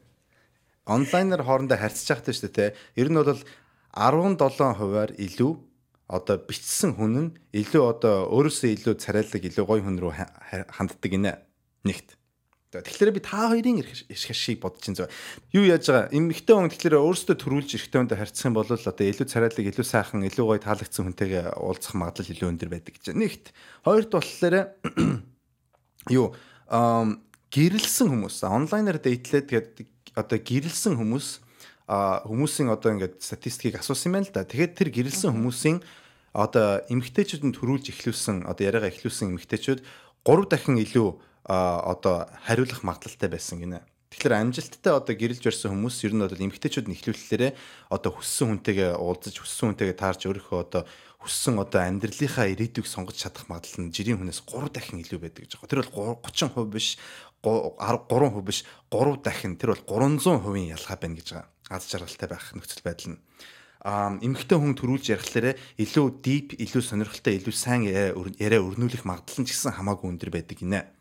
Онлайнаар хоорондоо харьцаж байхдаа штэ те. Ер нь бол 17 хувиар илүү одоо бичсэн хүн нь илүү одоо өөрөөсөө илүү царайлаг илүү гоё хүн рүү ха- ха- ханддаг гинэ. Нэгт. Тэгэхээр би та хоёрын эрх ашиг бодож зөө. Юу яаж байгаа? Эмэгтэй хүн тэгэхээр өөрөөсөө төрүүлж эрэгтэй хүнтэй харьцах юм бол одоо илүү царайлаг, илүү сайхан, илүү гоё таалагдсан хүнтэйгээ уулзах магадлал илүү өндөр байдаг гэж. Нэгт. Хоёрт болохоор *clears throat* юу ам гэрэлсэн хүмүүс онлайнаар дейтлээд тэгээд одоо гэрэлсэн хүмүүс а хүмүүсийн одоо ингээд статистикийг асуусан юм байна л да. Тэгэхээр тэр гэрэлсэн хүмүүсийн одоо эмгтээчүүд нь төрүүлж эхлүүлсэн одоо яриагаа эхлүүлсэн эмгтээчүүд 3 дахин илүү одоо хариулах магадлалтай байсан гинэ. Тэгэхээр амжилттай одоо гэрэлж барьсан хүмүүс ер нь бол эмгтээчүүд нь эхлүүлэлээрээ одоо хүссэн хүнтэйгээ уулзаж хүссэн хүнтэйгээ таарч өөрийнхөө одоо хүссэн одоо амьдралынхаа ирээдүйг сонгож чадах магадлал нь жирийн хүнээс 3 дахин илүү байдаг гэж байгаа. Тэр бол 30% биш 3% биш 3 дахин тэр бол 300% ялгаа байна гэж байгаа. Аз жаргалтай байх нөхцөл байдал нь а эмэгтэй хүн төрүүлж ярихлаарэ илүү deep, илүү сонирхолтой, илүү сайн яриа өрнүүлэх магадлал нь ч гэсэн хамаагүй өндөр байдаг гинэ.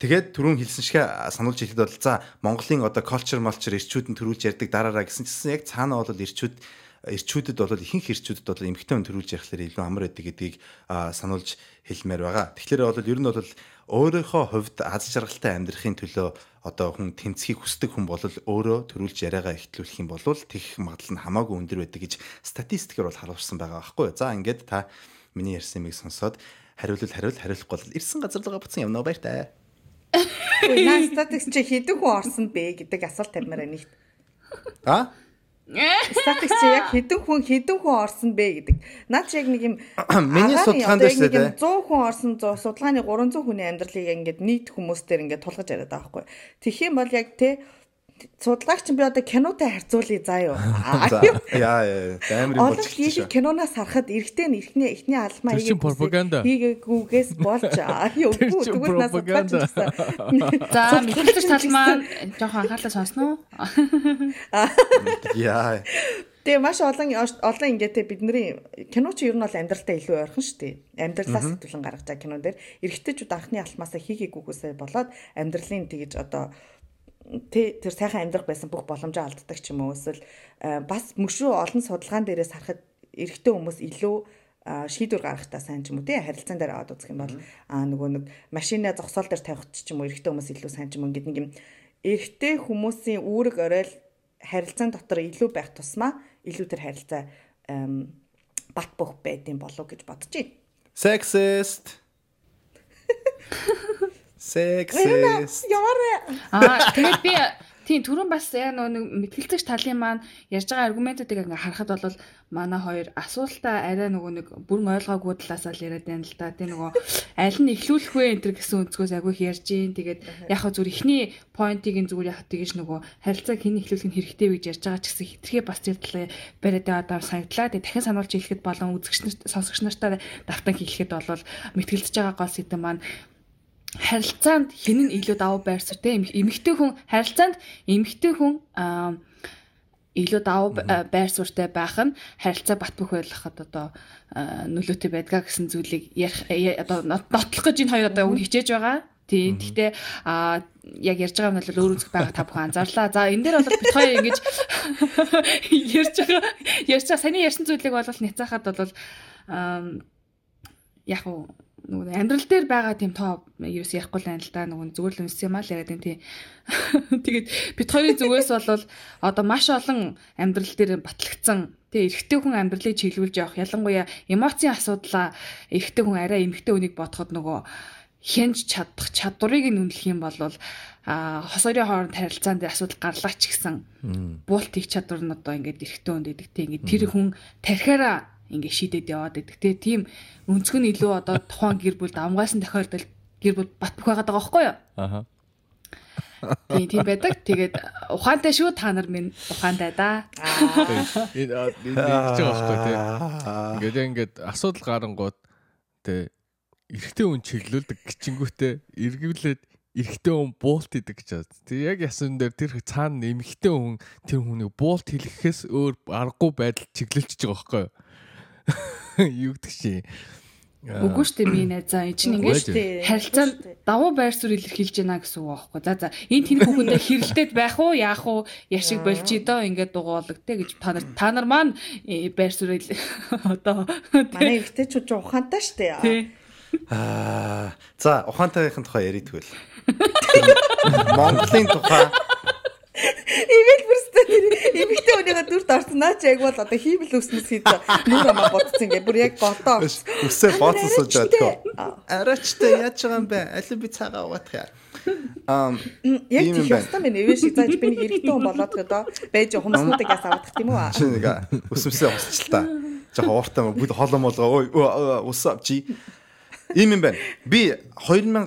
Тэгээд түрүүн хэлсэн шиг сануулж хэлэхэд бол за Монголын одоо culture multure ирчүүд нь төрүүлж ярьдаг дараараа гэсэн чинь яг цаана бол ирчүүд ирчүүдэд бол ихэнх ирчүүдэд бол эмэгтэй хүн төрүүлж ярихлаар илүү амар байдаг гэдгийг сануулж хэлмээр байгаа. Тэгэхээр бол ер нь бол өөрийнхөө хувьд аз жаргалтай амьдрахын төлөө одоо хүн тэмцхийг хүсдэг хүн бол өөрөө төрүүлж яриагаа ихтлүүлэх юм бол тэгэх магадлал нь хамаагүй өндөр байдаг гэж статистикээр бол харуулсан байгаа байхгүй юу. За ингээд та миний ярьсан юмыг сонсоод хариулвал хариул хариулахгүй бол ирсэн газар руугаа буцсан явна баяртай. Наа статикс чи хэдэн хүн орсон бэ гэдэг асуулт тамираа нэгт. А? Статикс чи яг хэдэн хүн хэдэн хүн орсон бэ гэдэг. Наа чи яг нэг юм Миний агаарын судалгаан одоо дээр яг нэг юм шүү дээ. 100 хүн орсон 100 судалгааны 300 хүний амьдралыг ингээд нийт хүмүүстээр ингээд тулгаж яриад байгаа байхгүй. Тэгэх юм бол яг те судалгаач би одоо кинотой харьцуулъя заа юу. *laughs* Яа яа амирын Олон болж хийх шүү. киноноос харахад эрэгтэй нь эрхний эхний алмаа Тэр чинь пропаганда. хийгээгүйгээс болж *laughs* аа юу тэгвэл нас пропаганда. *laughs* За мэдээлж талмаа жоохон анхаарлаа сонсно уу? Яа. Тэгээ маш олон олон ингээд те бидний кино чи ер нь бол амьдралтай илүү ойрхон шүү дээ. Амьдралаас төлөн гаргаж байгаа кинон дээр эрэгтэйчүүд анхны алтмаасаа хийгээгүйгээсээ болоод амьдралын тэгж одоо тэр сайхан амьдрах байсан бүх боломжоо алддаг ч юм уу эсвэл э, бас мөшөө олон судалгаан дээрээс харахад эрэгтэй хүмүүс илүү а, шийдвэр гаргахтаа сайн ч юм уу тий харилцаан дээр аваад үзэх юм бол аа нөгөө нэг машинаа зогсоол дээр тавихт ч юм уу эрэгтэй хүмүүс илүү сайн ч юм ингээд нэг юм эрэгтэй хүмүүсийн үүрэг оройл харилцаан дотор илүү байх тусмаа илүү тэр харилцаа бат бөх байдсан болов гэж бодож байна. Sexist. *laughs* Sexist. Ямар Аа тэгээд би тийм түрүүн бас яг нэг мэтгэлцэгч талын маань ярьж байгаа аргументуудыг ингээ харахад бол манай хоёр асуултаа арай нөгөө нэг бүрэн ойлгоогүй талаасаа л яриад байна л да. Тийм нөгөө аль нь эхлүүлэх вэ энэ төр гэсэн өнцгөөс агиох ярьж гин. Тэгээд яг хөө зүгээр ихний поинтыг нь зүгээр яг тэгэж нөгөө харилцааг хэн эхлүүлэх нь хэрэгтэй вэ гэж ярьж байгаа ч гэсэн хитрхээ бас тэр талаа бариад байгаа санагдлаа. Тэгээд дахин сануулж хэлэхэд болон үзэгч нар сонсогч нартаа давтан хэлэхэд бол мэтгэлцэж байгаа гол сэдв маань харилцаанд хэн нь илүү давуу байр суурь те эмэгтэй хүн харилцаанд эмэгтэй хүн илүү давуу ба- байр суурьтай байх нь харилцаа бат бөх байлгахад одоо нөлөөтэй байдгаа гэсэн зүйлийг ярих одоо нот- нотлох гэж энэ хоёр одоо үн хичээж байгаа. Тийм. Гэхдээ а яг ярьж байгаа юм бол өөр үзэх байгаа та бүхэн анзаарлаа. За энэ дээр бол бит хоёр ингэж *laughs* ярьж байгаа ярьж байгаа саний ярьсан зүйлийг бол няцаахад бол яг уу нөгөө амьдрал дээр байгаа тийм тоо ерөөс ярихгүй л байна л да. Нөгөө зүгээр л үнс юм аа л яриад юм тийм. *laughs* Тэгээд бит хоёрын зүгээс бол одоо маш олон амьдрал дээр батлагдсан. Тэгээ эрэгтэй хүн амьдралыг чиглүүлж явах ялангуяа эмоцийн асуудлаа эрэгтэй хүн арай эмэгтэй хүнийг бодоход нөгөө хянж чадах чадварыг нь үнэлэх юм бол а хос хоёрын хооронд харилцаанд асуудал гарлаа ч гэсэн буулт их чадвар нь одоо ингээд эрэгтэй хүнд гэдэг тийм ингээд тэр хүн тархиараа ингээд шийдээд яваад байдаг тийм өнцг нь илүү одоо тухайн гэр бүлд амгаасан тохиолдолд гэр бүл бат бөх байгаад байгаа байхгүй юу Аха. тийм тийм байдаг тэгээд ухаантай шүү та нар минь ухаантай да Энэ энэ байгаа байхгүй тий. Ингээд ингээд асуудал гарангууд тий эрэгтэй хүн чиглүүлдэг гिचингүүтээ эргүүлээд эрэгтэй хүн буулт идэг гэж байна. Тэг яг ясан дээр тэр цаана эмэгтэй хүн тэр хүнийг буулт хэлэхээс өөр аргагүй байдал чиглэлчихэж байгаа байхгүй юу? *laughs* Юу гэдэг чи? Үгүй шүү дээ минь найзаа энэ чинь Үгүй ингээд шүү дээ. харилцаанд давуу байр суурь илэрхийлж байна гэсэн үг аахгүй. За за. Энэ тэнэг хүүхэндээ хэрэлдээд байх уу? Яах уу? Яшиг болчих доо? Ингээд дугуулдаг те гэж та нар та нар маань э, байр суурь ил- *laughs* одоо. Манай эргэжтэйчүүд ч ухаантай штэ. тий. Аа за ухаантайхын тухай ярий тэгвэл. Монголын тухай Ивэл бүрстэ тэр эмэгтэй өнийхөө дүрт орсноо ч яг бол одоо хиймэл өснөс хийж нүр амаа бодсон ингээ бүр яг голдоо. өсөө бооцсон. Аа. Арайчтай яаж байгаа юм бэ? Алин би цагаа угаах яа. Ам Яг Ийм юм байна. эвэ шиг зааж би нэг эрэгтэй хүн болоод одоо байж хүмүүсүүдээс авах тийм үү? чи нэг өсөмсөө усч та. Жохо ууртай бүд холоо молгоо ой усап чи. Ийм юм байна. Би 2010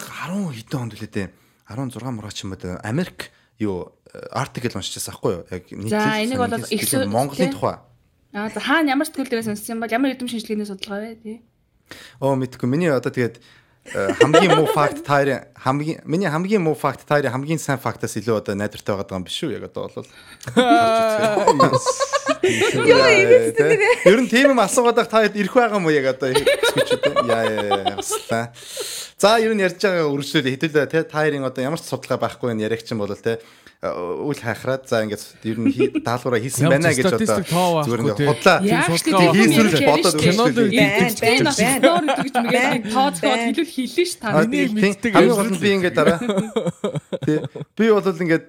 хэдэн онд үлээ дээ. 16 мураа ч юм дээ. Америк юу артикл уншижсэн аахгүй юу? Яг За, энийг бол их сүү- Монголын тухай. аа за хаана ямар сэтгэл дээрээ сонссон юм бол ямар эдэм шинжилгээний судалгаа вэ тий Оо мэдгүй. Миний одоо тэгээд э, хамгийн муу факт таарийн хамгийн миний хамгийн муу факт таарийн хамгийн сайн фактаас илүү одоо найдвартай байгаа юм биш үү? Яг одоо бол. Йоо эвэ Тэ. Ер нь тийм юм асуугаад байх та хэд ирэх байгаа юм уу яг одоо хэвчүүд яа яа яслаа. За ер нь ярьж байгаа үргэлжлүүлээ хэдүүлээ те та хоёрын одоо ямар ч судалгаа байхгүй нь яриагч юм бол те үл хайхраад за ингээд ер нь даалгавраа хийсэн байна гэж одоо зүгээр ингээд хийсвэрл юм бодоод кинонд ч мэгээд тооцоод хэлүүл хэлнэ ш та. Тийм, мэддэг хамгийн юм. гол нь би ингээд дараа. Тий. Би бол ингээд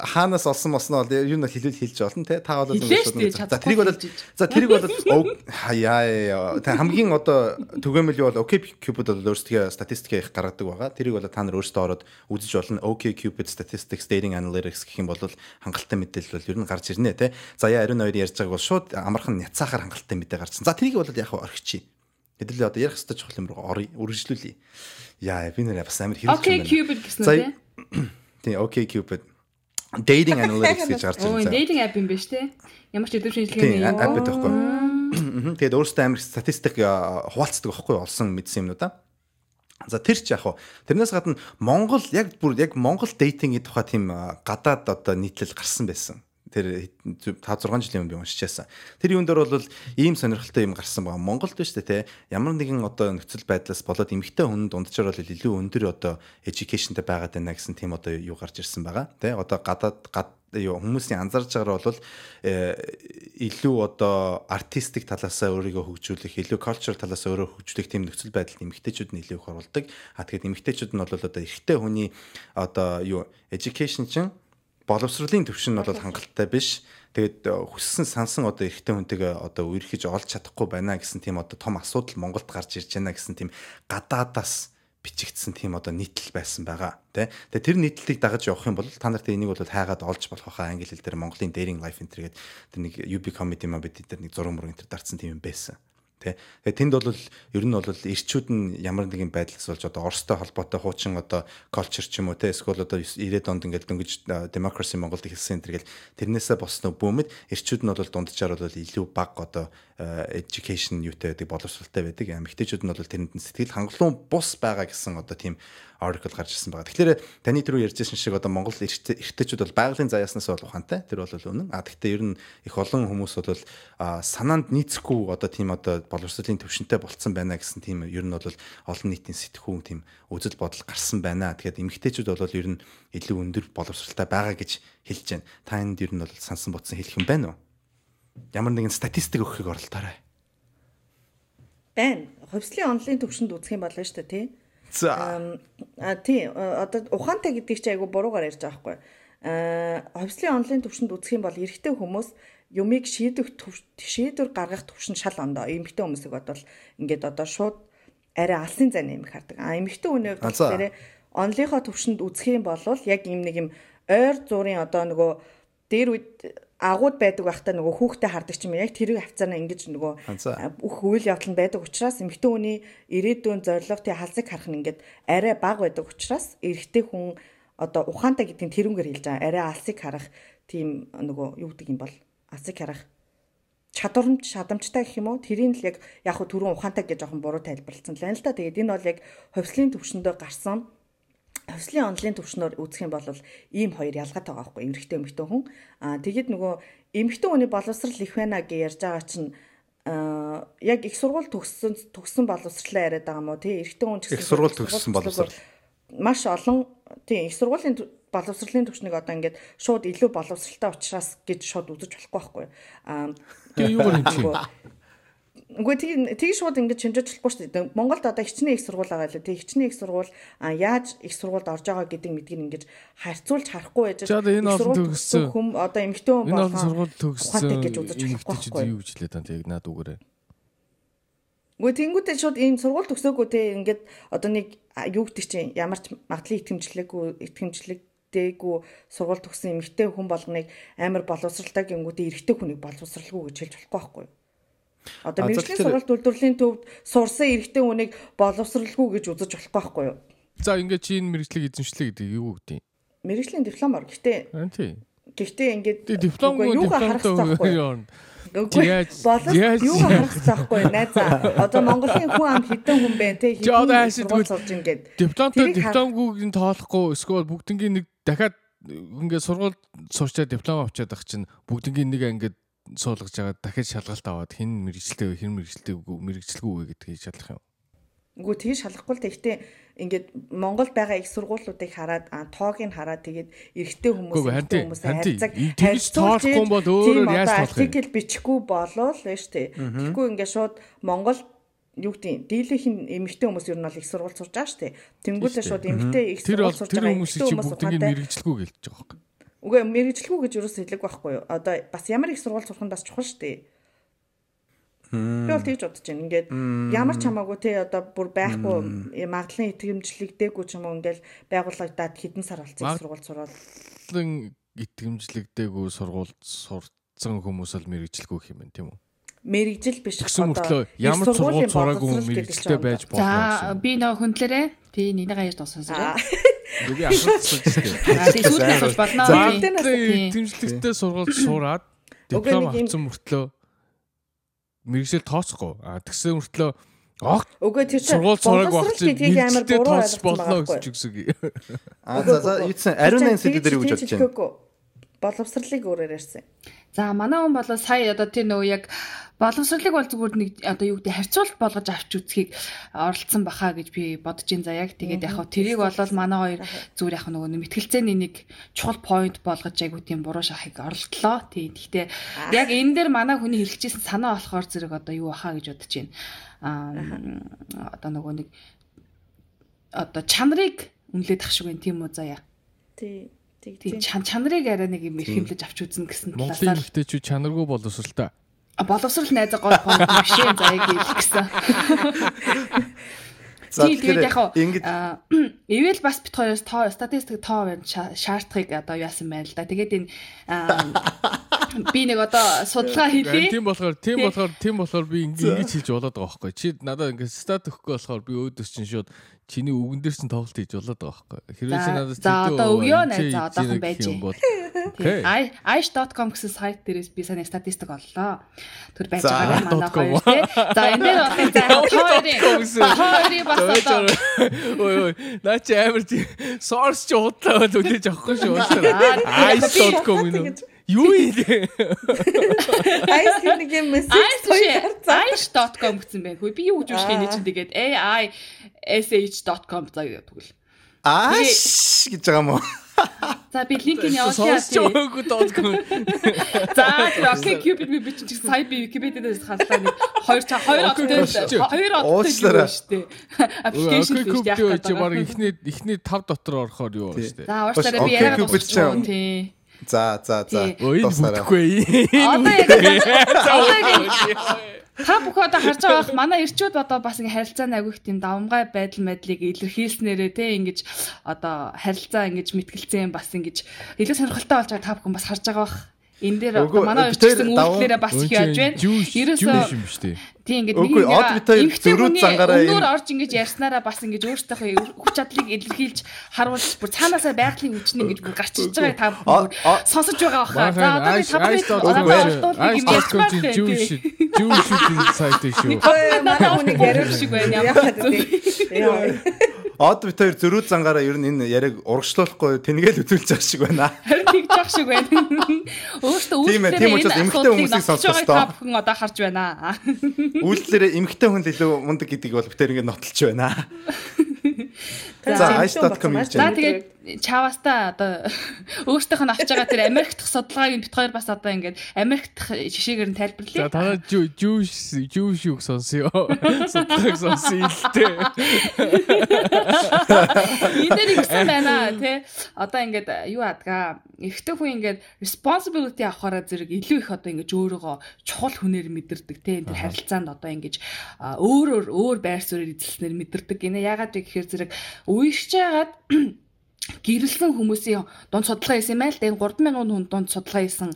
хаанаас олсон мосноо бол ер нь хэлүүл хэлж болно тий. Та бол ингээд- за тэрийг бол за тэрийг бол хаяа та хамгийн одоо түгээмэл юу бол окей cupid бол өөрсдөө статистик их гаргадаг байгаа. Тэрийг бол та нар өөрсдөө ороод үзэж болно. Окей cupid statistics dating analytics гэх юм бол хангалттай мэдээлэл бол ер нь гарч ирнэ тий за яа ариун хоёр ярьж байгааг бол шууд амархан няцаахаар хангалттай мэдээ гарсан за тэрийг бол яг орхичих хэдүүлээ одоо ярих хэвээр чухал юм руу орё үргэлжлүүлье яа би нэр бас амар хэрэг Окей Cupid гэсэн үү те? тий окей cupid. Dating analytics гэж гарч Оо ирсэн dating app юм байна штэ. Ямар ч өдөр шинжилгээний апп байдаг байхгүй. Мгм. Тэгээд өөрөөсөө амар статистик хуваалцдаг байхгүй олсон мэдсэн юмнуудаа. За тэр ч яг хуу тэрнээс гадна Монгол яг бүр яг Монгол дейтингийн тухай тийм гадаад одоо нийтлэл гарсан байсан. Тэр 5 6 жилийн өмнө би уншижсэн. Тэр юун дээр бол ийм сонирхолтой юм гарсан байгаа. Монголд биш үү те ямар нэгэн одоо нөхцөл байдлаас болоод эмэгтэй хүн дунджаар бол илүү өндөр одоо educationтэй байгаад байна гэсэн тийм одоо юу гарч ирсэн байгаа. Тэ одоо гадаад гад юу хүмүүсийн анзаарж байгаагаар бол э, илүү одоо артистик талаасаа өөрийгөө хөгжүүлэх, илүү culture талаасаа өөрийгөө хөгжүүлэх тийм нөхцөл байдалд эмэгтэйчүүд нь илүү их оролдог. А тэгэхээр эмэгтэйчүүд нь бол одоо эрэгтэй хүний одоо юу education чинь боловсролын төвшин нь бол хангалттай биш. Тэгээд э, хүссэн сансан одоо эрэгтэй хүнтэйгээ одоо үерхэж олж чадахгүй байна гэсэн тийм одоо том асуудал Монголд гарч ирж байна гэсэн тийм гадаадаас бичигдсэн тийм одоо нийтлэл байсан байгаа тий. Тэгээ тэр нийтлэлийг дагаж явах юм бол та нарт энийг бол хайгаад олж болох хаа англи хэл дээр Монголын daring life энэ гэдэг тэр нэг UB comedy маа бид дээр нэг зураг мураг энэ дарцсан тийм юм байсан. Тэ. Тэгээ тэнд бол ер нь бол ирчүүд нь ямар нэгэн байдлаас болж одоо Оростой холбоотой хуучин одоо culture ч юм уу те эсвэл одоо 90-ад онд ингээд дөнгөж democracy Монголд ихэлсэн энэ төргээл тэрнээсээ босноо бөөмөд ирчүүд нь бол дунджаар бол илүү баг одоо education юутай байдаг боловсралтай байдаг. Эмэгтэйчүүд нь бол тэрэнд нь сэтгэл хангалуун бус байгаа гэсэн одоо тийм article гарч ирсэн байгаа. Тэгэхээр таны түрүү ярьжсэн шиг одоо Монгол эрттэйчүүд бол байгалийн заяаснаас бол ухаантай. Тэр бол үнэн. А гэхдээ ер нь их олон хүмүүс бол санаанд нийцэхгүй одоо тийм одоо боловсролын төвшөнтэй болцсон байна гэсэн тийм ер нь бол олон нийтийн сэтгхүүн тийм үзэл бодол гарсан байна. Тэгэхээр эмэгтэйчүүд бол ер нь илүү өндөр боловсралтай байгаа гэж хэлж байна. Та энд ер нь бол сансан ботсон хэлэх юм байна уу? Ямар нэгэн статистик өгөхийг оролдоорой. байна. Хувьслын онлын төвшөнд үзэх юм болно шүү дээ тий. За. А тий э, одоо ухаантай гэдэг чи айгу буруугаар ярьж байгаа байхгүй. Аа хувьслын онлын төвшөнд үзэх юм бол эрэгтэй хүмүүс юмыг шийдэх шийдвэр гаргах төвшин шал ондоо. Эмэгтэй хүмүүсийг бодвол ингээд одоо шууд арай алсын зай нэмэх хардаг. А эмэгтэй хүний хувьд А, болохоор онлынхоо төвшөнд үзэх юм бол яг юм нэг юм ойр зургийн одоо нөгөө дээр үед агууд байдаг байхдаа нөгөө хүүхдэд хардаг ч юм яг тэрийг хавцаараа ингэж нөгөө бүх үйл явдал нь байдаг учраас эмэгтэй хүний ирээдүйн зорилго тий халзыг харах нь ингээд арай бага байдаг учраас эрэгтэй хүн одоо ухаантай гэдгийг тэрүүнгээр хэлж байгаа. Арай алсыг харах тийм нөгөө юу гэдэг юм бол алсыг харах чадварамж шадамжтай гэх юм уу тэрийг л яг яг түрүүн ухаантай гэж жоохон буруу тайлбарлсан л байна л да. Тэгээд энэ бол яг хувьслын төвшөндөө гарсан хувьслын онлын төвшнөр үзэх юм бол ийм хоёр ялгаатай байгаа байхгүй эмэгтэй эмэгтэй хүн аа тэгэд нөгөө эмэгтэй хүний боловсрал их байна гэж ярьж байгаа чинь аа яг их сургууль төгссөн төгссөн боловсралаа яриад байгаа уу тий эрэгтэй хүн ч Их сургууль төгссөн боловсрал. маш олон тий их сургуулийн боловсролын төвшнийг одоо ингээд шууд илүү боловсралтай учраас гэж шууд үзэж болохгүй байхгүй аа Тэгээ юугаар юм чи? Үгүй тийм тийм шууд ингэж хэмжиж болохгүй шүү дээ. Монголд одоо хичнээн их сургууль байгаа лээ. Тэг хичнээн их сургууль яаж их сургуульд орж байгаа гэдэг мэдгийг ингэж харьцуулж харахгүй байж энэ төгссөн. хүм одоо эмэгтэй хүн Энэ олон болгон сургууль төгссөн гэж үзэж байхгүй. юу гэж хэлээд байна тэг наад үгээрээ. Үгүй тэнгуүтэй шууд ийм сургууль төгсөөгүй те ингээд одоо нэг юу гэдэг чинь ямар ч магадлал итгэмжлэггүй итгэмжлэгдээгүй сургууль төгссөн эмэгтэй хүн болгоныг амар боловсралтай гингүүтэй эрэгтэй хүнийг боловсралгүй гэж хэлж болохгүй байхгүй юу? Одоо мэрэгжлийн сургууль үйлдвэрлэлийн төвд сурсан эрэгтэй хүнийг боловсралгүй гэж үзэж болохгүй байхгүй юу? За ингээд чи энэ мэрэгчлэг эзэмшлээ гэдэг юу гэдэг юм? Мэргэжлийн дипломоор. Гэхдээ Аа тий. гэхдээ ингээд Тэгээ диплом үгүй, юугаар харах хэрэгтэй байхгүй юу? болов юугаар харах хэрэгтэй байхгүй юу? Найзаа. Одоо Монголын хүн ам хэдэн хүн бэ те хэдэн сурж ингээд дипломтой дипломгүйг нь тоолохгүй эсвэл бүгднгийн нэг дахиад ингээд сургууль сурчаад диплом авчаад ах чинь бүгднгийн нэг ингээд суулгаж байгаа дахиад шалгалт аваад хин мэрэгчлээ хин мэрэгчлээ мэрэгчлгүй вэ гэдгийг шалах юм. Үгүй тгий шалахгүй л тэгтээ ингээд Монголд байгаа их сургуулиудыг хараад тоог нь хараад тэгээд эрэгтэй хүмүүс эрэгтэй хүмүүс Тэгж тоолохгүй юм бол өөрөөр яаж тоолох вэ? артикл бичихгүй болоо л байж тээ. Тэгэхгүй ингээд шууд Монгол юу гэдэг дийлийнх нь эмэгтэй хүмүүс ер нь бол их сургууль сурж байгаа шүү дээ. Тэнгүүтээ шууд эмэгтэй их сургууль сурж байгаа хүмүүс бүгднийг ухаантай мэрэгчлгүй гэлж байгаа байхгүй. Үгүй мэрэгжлэхгүй гэж юу ч хэлэг байхгүй юу. Одоо бас ямар их сургууль сурах нь бас чухал шүү дээ. Би бол тэгж бодож байна. Ингээд ямар ч хамаагүй те одоо бүр байхгүй магадлан итгэмжлэгдээгүй ч юм уу ингээл байгуулагдаад хэдэн сар болцсон сургууль Магадлан итгэмжлэгдээгүй сургуульд сурцсан хүмүүс бол мэрэгчлгүй юм байна тийм үү? мэрэгжил биш мөртлөө ямар ч сургууль сураагүй мэрэгчлээ байж болно За би нөгөө хүндлээрээ тий нинийгаа яаж дуусгасаа. Би асуусан шүү дээ. Аа тий сүүлд асууж болно. Сургуульд сураад Үгүй, *laughs* диплом авсан мөртлөө мэрэгжил тооцохгүй. А тэгсэн мөртлөө огт Үгүй тэр чинь сургууль сураагүй боловсрол багч гэдгийг амар буруу ойлгосон болно ч байхгүй. үгсэг. А за за юусэн ариун найн сэдв дээр юу гэж бодож байна? Боловсролыг өөрөөр ярьсан. За манай хүн бол сая одоо тэр нөгөө яг боловсролыг бол зүгээр нэг одоо юу гэдэг харьцуулт болгож авч үзхийг оролцсон баха гэж би бодож ин за яг тэгээд яг тэрийг бол манай хоёр зүгээр яг нөгөө нэг мэтгэлцээний нэг чухал point болгож айгуу тийм буруу шахыг оролтлоо. Тийм. Гэхдээ яг энэ дээр манай хүний хэрэгжижсэн санаа болохоор зэрэг одоо юу баха гэж бодож байна. Аа одоо нөгөө нэг одоо чанарыг үнэлээд ах шиг байна тийм үү заяа. Тийм тий. чан чанарыг арай нэг юм эрхэмлэж авч үзнэ гэсэн Монголын талаас эмэгтэйчүүд чанаргүй боловсралтай. Боловсрал найзаа гол point биш юм за яг хэлэх гэсэн. Тэгээд яг ингэж ивэл бас бит хоёроос тоо статистик тоо байна шаардлагыг одоо яасан байна л да. Тэгээд энэ би нэг одоо судалгаа Харин хийлээ. Тийм болохоор тийм Тий. болохоор тийм болохоор би ингээ ингэж хийж болоод байгаа байхгүй. Чи надад ингээ стат өгөхгүй болохоор би өөдөөс чинь шууд чиний үгэн дээр чинь тоглолт хийж болоод байгаа байхгүй. Хэрвээ чи надад за, одоо өгөө чи за, одоохон байж. *laughs* ice.com гэсэн сайт дээрээс би саний статистик оллоо. Тэр байж байгаа манай хоёр тий. За энэ дээр бол *laughs* за хоёрын хоёрын бас одоо Ой ой наа чи амар source ч удлаа үлээж авахгүй шүү. *laughs* Аа, Ice.com юм. Юу юм? Айс гэх нэг юм мессеж ice.com гэсэн байх. Би юу гэж үүсгэх юм чинь тэгээд ai sh.com заяа тэгвэл. ааш гэж байгаа юм уу? За би линкийг явуулъя. За окей cupid би бичин чи сая би Wikipedia дээр харлаа нэг хоёр та хоёр Окей, одтой Cupid. хоёр одтой шүү дээ. Application Окей шүү куб дээ. чи баг ихний ихний 5 дотор орохоор юу байна шүү дээ. За уучлаарай би Окей, яриагаа За за за. Бүтэхгүй. Одоо яг *laughs* та бүхэн одоо харж байгаа бах манай ирчүүд одоо бас ингэ харилцааны агиох тийм давмгай байдал мэдлийг илэрхийлснээрээ те ингэж одоо харилцаа ингэж мэтгэлцэн бас ингэж илүү сонирхолтой болж байгаа та бүхэн бас харж байгаа бах энэ дээр манай даван- үйлдэлээрээ бас их яаж байна. Ерөөсөө юм шүү дээ. Тийм ингээд бид хоёр зөрүүд зангаараа өнөөр энэ- орж ингэж ярьснараа бас ингэж өөртөөхөө хүч чадлыг илэрхийлж харуулж бүр цаанаасаа байгалийн хүчин ингэж бүр гарч иж байгаа та сонсож байгаа баха. За одоо би Ice- тавхыг Ice.com одоо Үгүй, олдуулах юм ярьж байна. жүүш жүүш сайт шүү. манай хүнийг яриулах шиг байна, ямар Яа. Од бит хоёр зөрүүд зангаараа ер нь энэ яриаг урагшлуулахгүй тэнгээл үзүүлж байгаа шиг байна. Явах шиг байна. Өөртөө ээ, тийм учраас эмэгтэй хүмүүсийг сонсох та ёстой. бүхэн одоо харж байна. Үйлдэлээрээ эмгтэй хүн л илүү мундаг гэдгийг бол бит хоёр ингэ нотолж байна. За, ice.com гэж За тэгээд чаваста одоо өөртөөх нь авч байгаа тэр Америк дахь судалгааг бит хоёр бас одоо ингээд Америк дахь жишээгээр нь За тайлбарлая. танаа жүүш жүүш юу сонсё. Судалгааг сонсё илтээ. Энэ дээр ихсэн байна тий. Одоо ингээд юу адгаа эрэгтэй хүн ингээд responsibility авахаараа зэрэг илүү их одоо ингээд өөрийгөө чухал хүнээр мэдэрдэг тий. Тэр харилцаанд одоо ингээд а, өөрөөр өөр байр суурьаар эзэлснээр мэдэрдэг. Гинэ ягаад гэхээр зэрэг үеигч жагаад гэрэлсэн хүмүүсийн дунд судалгаа хийсэн юм байл. Тэгээ 3000 хүн дунд судалгаа хийсэн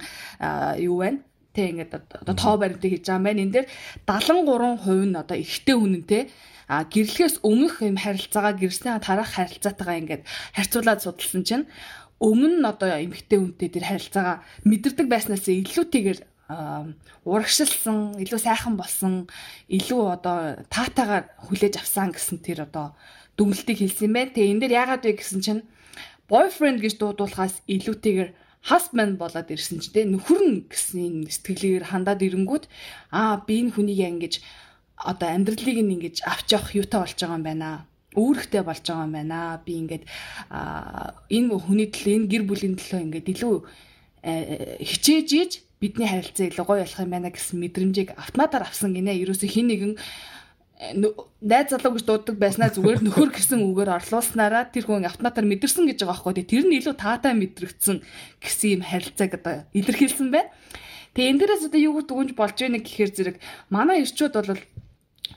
юу байна? Тэ ингээд одоо тоо баримтыг хийж байгаа юм байна. Энэ дээр 73% нь одоо нь те а гэрлэхээс өмнөх юм харилцаагаа гэрснээ тарах харилцаатайгаа ингээд харьцуулаад судалсан чинь өмнө нь одоо эмэгтэй хүнтэй тэр харилцаагаа мэдэрдэг байснаас илүүтэйгээр урагшилсан, илүү сайхан болсон, илүү одоо таатайгаар хүлээж авсан гэсэн тэр одоо дүгнэлтийг хэлсэн байна. Тэгээ энэ дээр яагаад вэ гэсэн чинь boyfriend гэж дуудуулахаас илүүтэйгээр husband болоод ирсэн чинь тэ нөхөр нь гэсэн сэтгэлээр хандаад ирэнгүүт аа би энэ хүнийг ингэж одоо амьдралыг нь ингэж авч явах юутай болж байгаа юм байна. үүрэгтэй болж байгаа юм байна. Би ингээд энэ хүний төлөө энэ гэр бүлийн төлөө ингээд илүү хичээж ийж бидний харилцаа илүү гоё болох юм байна гэсэн мэдрэмжийг автоматар авсан гинэ. Ерөөсө хин нэгэн найз залуу гэж дууддаг байснаа зүгээр нөхөр гэсэн үгээр орлуулснараа тэр хүн автоматар мэдэрсэн гэж байгаа байхгүй. Тэр нь илүү таатай мэдрэгдсэн гэсэн юм харилцааг одоо илэрхийлсэн байна. Тэгээ энэ дээрээс одоо юу дүгнж болж байна гэхээр зэрэг манай ирчүүд бол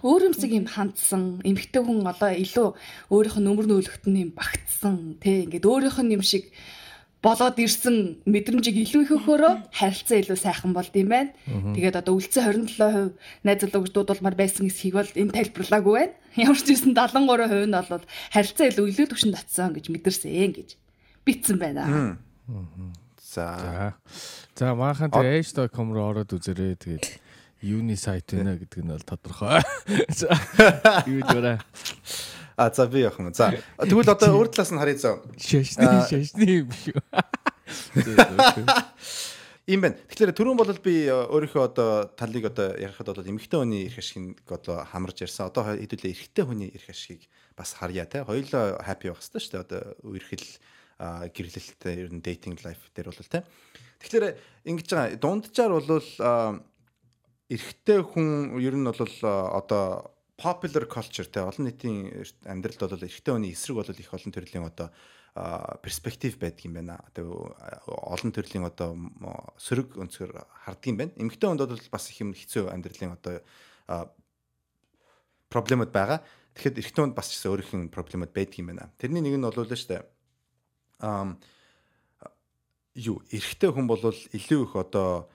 өөрөмсөг юм хандсан эмгтэй хүн одоо илүү өөрийнх нь нөмөр нөөлөгт нь юм багтсан тий ингээд өөрийнх нь юм шиг болоод ирсэн мэдрэмжийг илүү их өгөхөөрөө харилцаа илүү сайхан болд юм байна. Тэгээд одоо үлдсэн 27% найз залуу гэж дуудулмаар байсан эсхийг бол энэ тайлбарлаагүй байна. *laughs* Ямар ч гэсэн 73% нь бол харилцаа илүү илүү төвшөнд татсан гэж мэдэрсэн гэж битсэн байна. За. За маахан тэгээ age.com руу ороод үзээрэй. Тэгээд юуны сайт вэ гэдэг нь бол тодорхой. *laughs* За. *laughs* Юу дөрэ. А за би явах юм. За тэгвэл одоо өөр талаас нь харъя зөө. Шашны шашны юм шүү. *laughs* Ийм байна. Тэгэхээр түрүүн бол би өөрийнхөө одоо талыг одоо ярихад бол эмэгтэй хүний эрх ашигыг одоо хамарж ярьсан. Одоо хэдүүлээ эрэгтэй хүний эрх ашигыг бас харьяа те. Хоёулаа happy байх хэрэгтэй шүү дээ. Одоо үерхэл гэрлэлттэй ер нь dating life дээр бол те. Тэгэхээр ингэж байгаа дунджаар бол эрэгтэй хүн ер нь бол одоо popular culture те олон нийтийн амьдралд бол эрэгтэй хүний эсрэг бол их олон төрлийн одоо перспектив байдаг юм байна. Одоо олон төрлийн одоо сөрөг өнцгөр харддаг юм байна. Эмэгтэй хүнд бол бас их юм хэцүү амьдралын одоо проблемууд байгаа. Тэгэхэд эрэгтэй хүнд бас ч гэсэн өөрийнх нь проблемууд байдаг юм байна. Тэрний нэг нь бол л шүү дээ. Аа юу эрэгтэй хүн бол илүү их одоо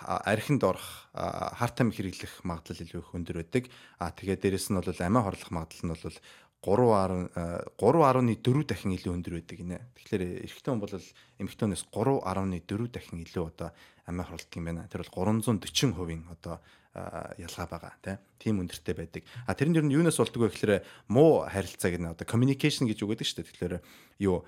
архинд орох хартам хэрэглэх магадлал илүү их өндөр байдаг. А тэгээд дээрэс нь бол амиа хорлох магадлал нь бол 3 3.4 дахин илүү өндөр байдаг гинэ. Тэгэхээр эрэгтэй хүн бол эмэгтэй хүнээс 3.4 дахин илүү одоо амиа хорлдог юм байна. Тэр бол 340% одоо ялгаа байгаа тийм өндөртэй байдаг. А тэр нь ер нь юунаас болдгоо гэхээр муу харилцааг нь одоо communication гэж үгэдэг шүү дээ. Тэгэхээр юу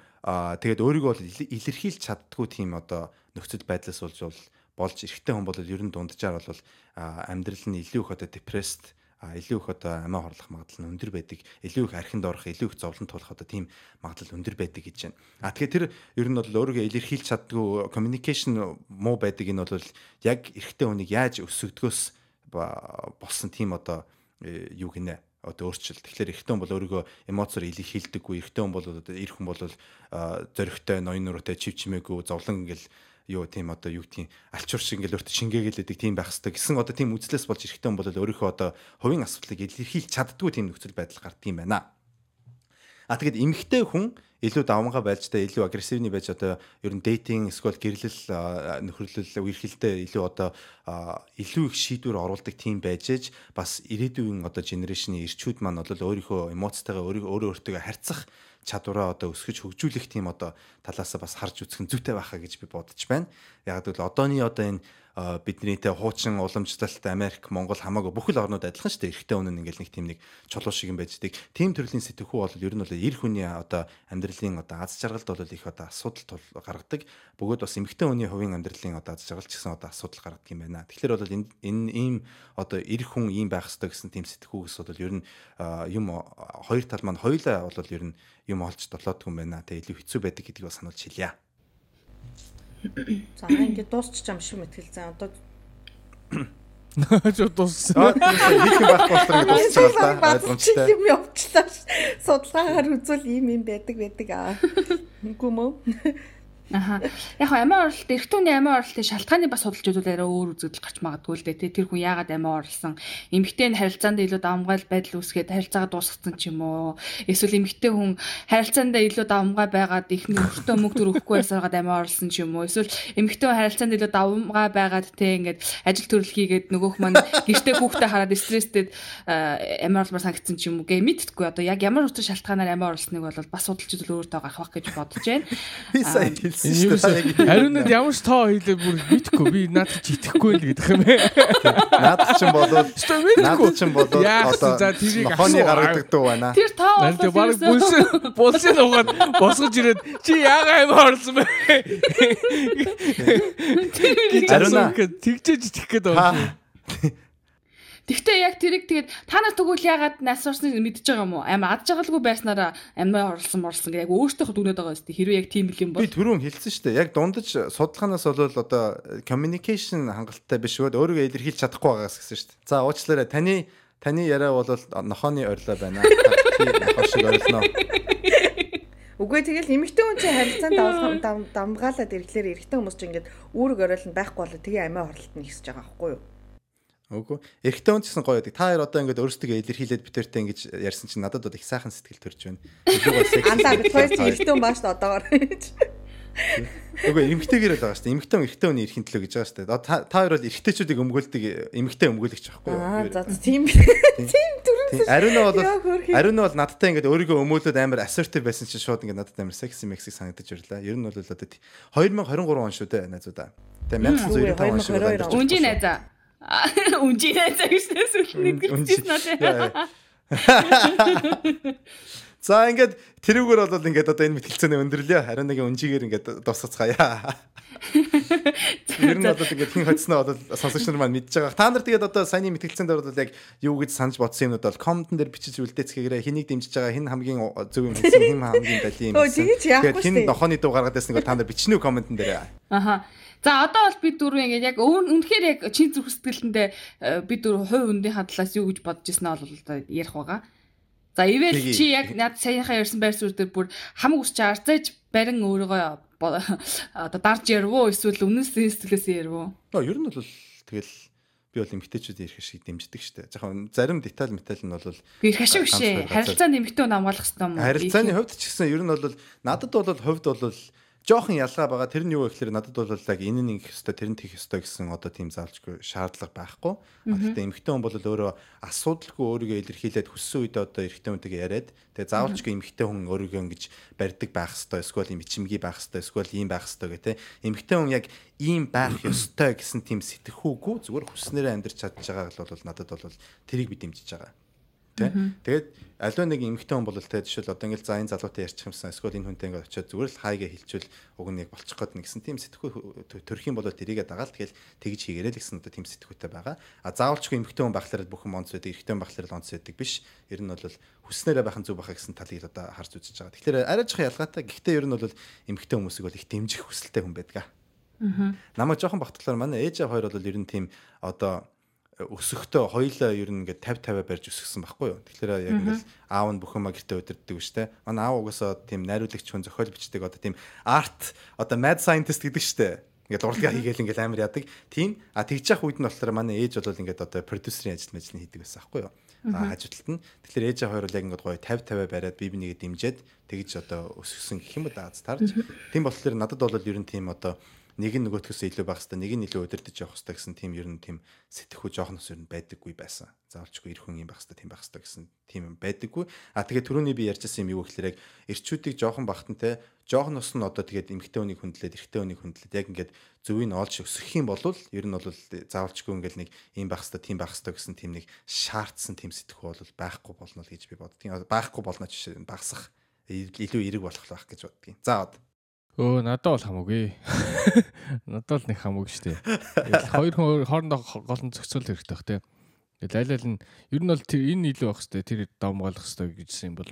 тэгээд өөрийгөө бол илэрхийлж чаддгүй тийм одоо нөхцөл байдлаас болж бол болж эрэгтэй хүн бол ер нь дунджаар бол амьдрал нь илүү их одоо депресд илүү их одоо амиа хорлох магадлал нь өндөр байдаг. Илүү их архинд орох, илүү их зовлон тулах одоо тийм магадлал өндөр байдаг гэж байна. А тэгэхээр тэр ер нь бол өөрийгөө илэрхийлж чаддгүй communication муу байдаг энэ бол яг эрэгтэй хүнийг яаж өсгдгөөс болсон тийм одоо э, юу гинэ одоо өөрчлөлт. Тэгэхээр эрэгтэй хүн бол өөрийгөө эмоцоор илэрхийлдэггүй. Эрэгтэй хүн бол одоо эр хүн бол зөрөгтэй, ноён нуруутай, чив чимээгүй, зовлон ингээл юу тийм одоо юу гэдгийг алчуур шиг ингээл өөртөө шингээгэлээдэг тийм байх хэвээр гэсэн одоо тийм үзлээс болж эрэхтэн бол өөрийнхөө одоо хувийн асуудлыг илэрхийлж чаддгүй тийм нөхцөл байдал гардаг юм байна. А тэгэд эмгтэй хүн илүү давмгаа байж та илүү агрессивны байж одоо ер нь дейтинг эсвэл гэрлэл нөхөрлөл үерхэлтэй илүү одоо илүү их шийдвэр оруулдаг тийм байж ээж бас ирээдүйн одоо генерашны ирчүүд маань бол өөрийнхөө эмоцтойгоо өөрөө өөртөө харьцах чадвараа одоо өсгөж хөгжүүлэх тийм одоо талаасаа бас харж үзэх нь зүйтэй байхаа гэж би бодож байна. Яг гэвэл одооний одоо энэ бидний тэ хуучин уламжлалт Америк, Монгол хамаагүй бүхэл орнууд адилхан шүү дээ. Эрэгтэй хүн ингээл нэг тийм нэг чулуу шиг юм байждаг. Тийм төрлийн сэтгхүү бол ер нь бол эр хүний одоо амьдралын одоо аз жаргалд бол их одоо асуудал гаргадаг. Бөгөөд бас эмэгтэй хүний хувийн амьдралын одоо аз жаргал ч гэсэн одоо асуудал гаргадаг юм байна. Тэгэхээр бол энэ энэ ийм одоо эр хүн ийм байх ёстой гэсэн тийм сэтгхүүгээс бол ер нь юм хоёр тал маань хоёулаа бол ер нь юм олж долоодгүй юм байна. Тэгээ илүү хэцүү байдаг гэдгийг бас сануулж хэлье. За ингээд дуусчих юм шиг мэтгэл зэн одоо Жоо дууссан. Хийх юм байх болохоор ингэ дуусчихлаа да. Ойлгомжтой. Юм явчлаа. Судалгаагаар үзвэл ийм юм байдаг байдаг аа. Үгүй мөө. Аха. Яг хаа амиа оролт эргэтүүний амиа оролтын шалтгааны бас судалж үзүүлээрээ өөр үзэгдэл гарч магадгүй л дээ. Тэр хүн яагаад амиа орлсон? Эмэгтэй нь харилцаанд илүү давмгайл байдал үүсгээд харилцаагаа дуусгацсан ч юм уу? Эсвэл эмэгтэй хүн харилцаанд илүү давмгай байгаад ихний өртөө мөнгө төр өгөхгүй байсаагаад амиа орлсон ч юм уу? Эсвэл эмэгтэй хүн харилцаанд илүү давмгай байгаад те ингээд ажил төрөл хийгээд нөгөөх маань гэртээ хүүхдээ хараад стресстэй амиа орлмаар санагдсан ч юм уу гэ мэдтгүй. Одоо яг ямар утга шалтгаанаар амиа орлсныг бол бас судалж үзвэл өөртөө гарах гэж бодож байна. Би сайн хэлсэн шүү дээ. Ариунад ямар ч тоо хэлээ бүр мэдхгүй би надад ч итгэхгүй л гэдэг юм ээ. Надад ч болоод надад ч болоод одоо нохооны гаргадаг дуу байна. Тэр тоо Наад баг бүлсэн бүлсэн угаад босгож ирээд чи яагаад юм орлсон бэ? Ариуна тэгжээж итгэх гээд байна. Тэгвэл яг тэрийг тэгээд та нар тэгвэл ягаад нас орсныг мэдчихэж байгаа юм уу? Амин ад жагалгүй байснараа амиа орлсон морлсон гэх яг өөртөө дүнээд байгаа юм. Хэрвээ яг тийм юм бол Би түрүүн хэлсэн шүү дээ. Яг дундаж судалгаанаас бол одоо communication хангалттай биш бод өөрийгөө илэрхийлж чадахгүй байгаас гэсэн шүү дээ. За уучлаарай. Таны таны яриа бол нохооны орилоо байна. Нохоо шиг орилноо. Үгүй тэгэл эмэгтэй хүн чинь харилцаанд давлгам дамгаалаад ирэхлээр эрэгтэй хүмүүс чинь ингээд үүрэг оройл нь байхгүй болоо тэгээ амиа хорлолт нь ихсэж байгаа байхгүй юу? Үгүй. Эрэгтэй хүн гэсэн гоё байдаг. Та хоёр одоо ингээд өөрсдөө илэрхийлээд битэртэй ингэж ярьсан чинь надад бол их сайхан сэтгэл төрж байна. *laughs* Андаа бид хоёр чинь эрэгтэй хүн бааш одоогоор. Үгүй эмгтэйгээр л байгаа шүү дээ. Эмгтэн эрэгтэй хүний эрхийн төлөө гэж байгаа шүү дээ. Одоо та та хоёр бол эрэгтэйчүүдийг өмгөөлдөг эмгтэй өмгөөлөгч байхгүй юу? Аа за тийм тийм төрөөс. Ариуна бол Ариуна бол надтай ингээд өөрийгөө өмөөлөд амар assertive байсан чинь шууд ингээд надад амар sexy mexy санагдаж ирлээ. Ер нь бол одоо 2023 он шүү дээ найзуудаа. Тэгээ 1995 он шүү дээ. Үнжи найзаа. *laughs* Үнжи найзаа гэж нэсвэлний гэрчсэн надад. *laughs* За ингээд тэрүүгээр бол ингээд одоо энэ мэтгэлцээний өндөрлөө. Харин нэг өнжигээр ингээд дуусгацгаая. *laughs* Ер нь бол ингээд хин хоцсноо бол сонсогч нар маань мэдж байгаа. Та нар тэгээд одоо саяны мэтгэлцээнд бол яг юу гэж санаж бодсон юмнууд бол комментэн дээр бичиж үлдээцгээгээрэй. Хэнийг дэмжиж байгаа, хэн хамгийн зөв юм хэлсэн, хэн хамгийн далийн юм хэлсэн. Тэгээд хэн нохооны дуу гаргаад байсан нэг та нар бичнэ үү комментэн дээр. Аха. За одоо бол бид дөрөв ингээд яг үнэхээр яг чин зүрх сэтгэлтэндээ бид дөрөв хувь өндийн хадлаас юу гэж бодож ирсэнэ бол ярих байгаа. За ивэл чи яг над саяхан ярьсан байр суурь дээр бүр хамаг үсч арзаж барин өөрийгөө одоо дарж ярвуу эсвэл үнэс сэтгэлээс ярвуу. Аа ер нь бол тэгэл би бол эмгтээчүүд ирэх шиг дэмждэг штэ. Жохоо зарим деталь металл нь бол ирэх ашиг шээ. Харилцаанд эмгтээ хамгаалах хэрэгтэй юм уу? Харилцааны хувьд ч гэсэн ер нь бол надад бол хувьд бол жоохон ялгаа байгаа. Тэр нь юу гэхээр надад бол яг энэ нэг их ёстой, тэр нь тех ёстой гэсэн одоо тийм заалчгүй шаардлага байхгүй. Гэхдээ эмэгтэй хүн бол өөрөө асуудалгүй өөрийгөө илэрхийлээд хүссэн үедээ одоо эрэгтэй хүнтэйгээ яриад тэгээ заавалчгүй эмэгтэй хүн өөрийгөө ингэж барьдаг байх хэвээр эсвэл юм ичимгий байх хэвээр эсвэл ийм байх хэвээр гэх тээ. Эмэгтэй хүн яг ийм байх *coughs* ёстой гэсэн тийм сэтгхүүгүй зүгээр хүснээрээ амьдрч чадж байгааг бол надад бол тэрийг би дэмжиж байгаа. Тэ. Тэгээд аливаа нэг эмэгтэй хүн бол тэ жишээл одоо ингээл за энэ залуутай ярьчих юмсан эсвэл энэ хүнтэй ингээд очиод зүгээр л хайгаа хилчүүл уг нь яг болчих гээд нэгсэн тийм сэтгхүү төрөх юм бол тэрийгэ дагаал тэгэл тэгж хийгээрэй л гэсэн одоо тийм сэтгхүүтэй байгаа. А заавалчгүй эмэгтэй хүн бахлаар бүх юм онц байдаг, эрэгтэй хүн бахлаар онц байдаг биш. Ер нь бол хүснээрээ байхын зүг бахаа гэсэн талыг одоо харж үзэж байгаа. Тэгэхээр арай жоох ялгаатай. Гэхдээ ер нь бол эмэгтэй хүмүүсийг бол их дэмжих хүсэлтэй хүн байдаг. Аа. Намайг жоохон багтглаар манай ээж хоёр бол ер нь тийм одоо өсөхдөө хоёлаа ер нь ингээд 50 50 барьж өсгсөн байхгүй юу. Тэгэхээр яг ингээд аав нь бүх юм гэртээ удирддаг шүү дээ. Манай аав угаасаа тийм найруулагч хүн зохиол бичдэг одоо тийм арт одоо mad scientist гэдэг шүү дээ. Ингээд урлагаа хийгээл ингээд амар яадаг. Тийм а тэгж явах үед нь болохоор манай ээж бол ингээд одоо продюсерийн ажил мэжлэн хийдэг байсан байхгүй юу. А хажуудлалт нь тэгэхээр ээж хоёр бол яг ингээд гоё 50 50 бариад бие бинийгээ дэмжиад тэгж одоо өсгсөн гэх юм да аз тарж. Тийм болохоор надад бол ер нь тийм одоо нэг нь нөгөөтгөөс илүү байх хэвээр нэг нь илүү удирдах явах хэвээр гэсэн тийм ер нь тийм сэтгэхүй жоохон ус ер нь байдаггүй байсан. Заавалчгүй ирэх хүн юм байх хэвээр тийм байх хэвээр гэсэн тийм юм байдаггүй. А тэгээ түрүүний би ярьжсэн юм юу гэхээр яг эрчүүдийг жоохон багтантай жоохон ус нь одоо тэгээд эмгтэй хүнийг хөндлөөд эрэгтэй хүнийг хөндлөөд яг ингээд зөвийг олж өсгөх юм бол ер нь бол заавалчгүй ингээд нэг юм байх хэвээр тийм байх хэвээр гэсэн тийм нэг шаардсан тийм сэтгэхүй бол байхгүй болно л гэж би боддгийн. Байхгүй болно ч багсах илүү эерэг болох байх гэж боддгийн. За одоо Өө надад бол хамаагүй. *laughs* Надад бол нэг хамаагүй шүү дээ. Хоёр хүн хоорондоо гол нь зохицуул хэрэгтэй бах тий. Тэгэл аль аль нь ер нь бол энэ илүү байх хэрэгтэй. Тэр домгоолох хэрэгтэй гэжсэн юм бол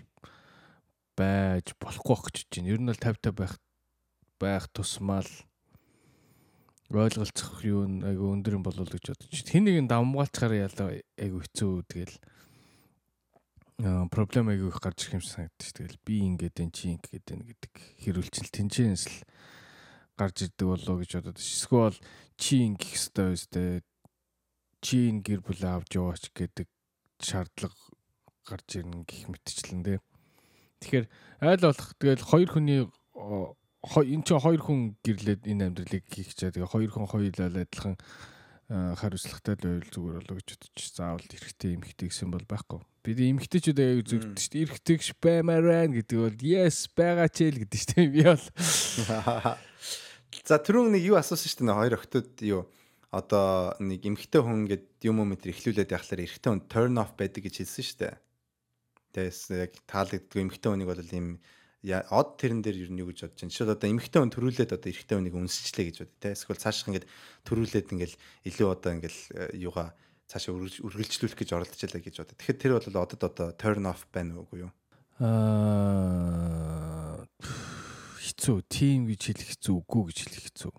байж болохгүй байх гэж байна. Ер нь бол 50 50 байх байх тусмал ойлголцох юу айгу өндөр юм болов гэж бодож. Хин нэг нь давмгаалчаар ялаа айгу хэцүү тэгэл проблем айгүй их гарч ирэх юм шиг санагдчих. Тэгэл би ингээд энэ чи ингээд энэ гэдэг хэрүүлчил тэнцэнс л гарч ирдэг болоо гэж бодоод эсвэл чи ингэх хэвээр өстэй чи энэ гэр бүл авч яваач гэдэг шаардлага гарч ирнэ гэх мэтчлэн дээ. Тэгэхээр айл болох тэгэл хоёр хүний энэ чинь хоёр хүн гэрлээд энэ амьдралыг хийх чаа. Тэгээ хоёр хүн хоёулаа адилхан хариуцлагатай л байвал зүгээр болоо гэж бодчих. Заавал эрэгтэй эмэгтэй гэсэн бол байхгүй. Бид эмэгтэйчүүд аяг зүгддэг шүү дээ. Эрэгтэйгш баймаар байна гэдэг бол yes байгаа ч л гэдэг шүү дээ. Би бол *laughs* За түрүүн нэг юу асуусан шүү дээ. Хоёр охтууд юу одоо нэг эмэгтэй хүн гэд юм уу мэтэр эхлүүлээд яхахлаар эрэгтэй хүн turn off байдаг гэж хэлсэн шүү дээ. Тэгээс яг таалагддаг эмэгтэй хүнийг бол ийм од тэрэн дээр юу гэж бодож байна. Жишээл одоо эмэгтэй хүн төрүүлээд одоо эрэгтэй хүнийг үнсчлээ гэж бодё те. Эсвэл цаашх ингээд төрүүлээд ингээл илүү одоо ингээл э, юугаа цаашаа үргэлж- үргэлжлүүлэх гэж оролдож ялаа гэж бодоо. Тэгэхээр тэр бол одод одоо turn off байна уугүй юу? Аа хэцүү тим гэж хэлэх хэцүү үгүй гэж хэлэх хэцүү.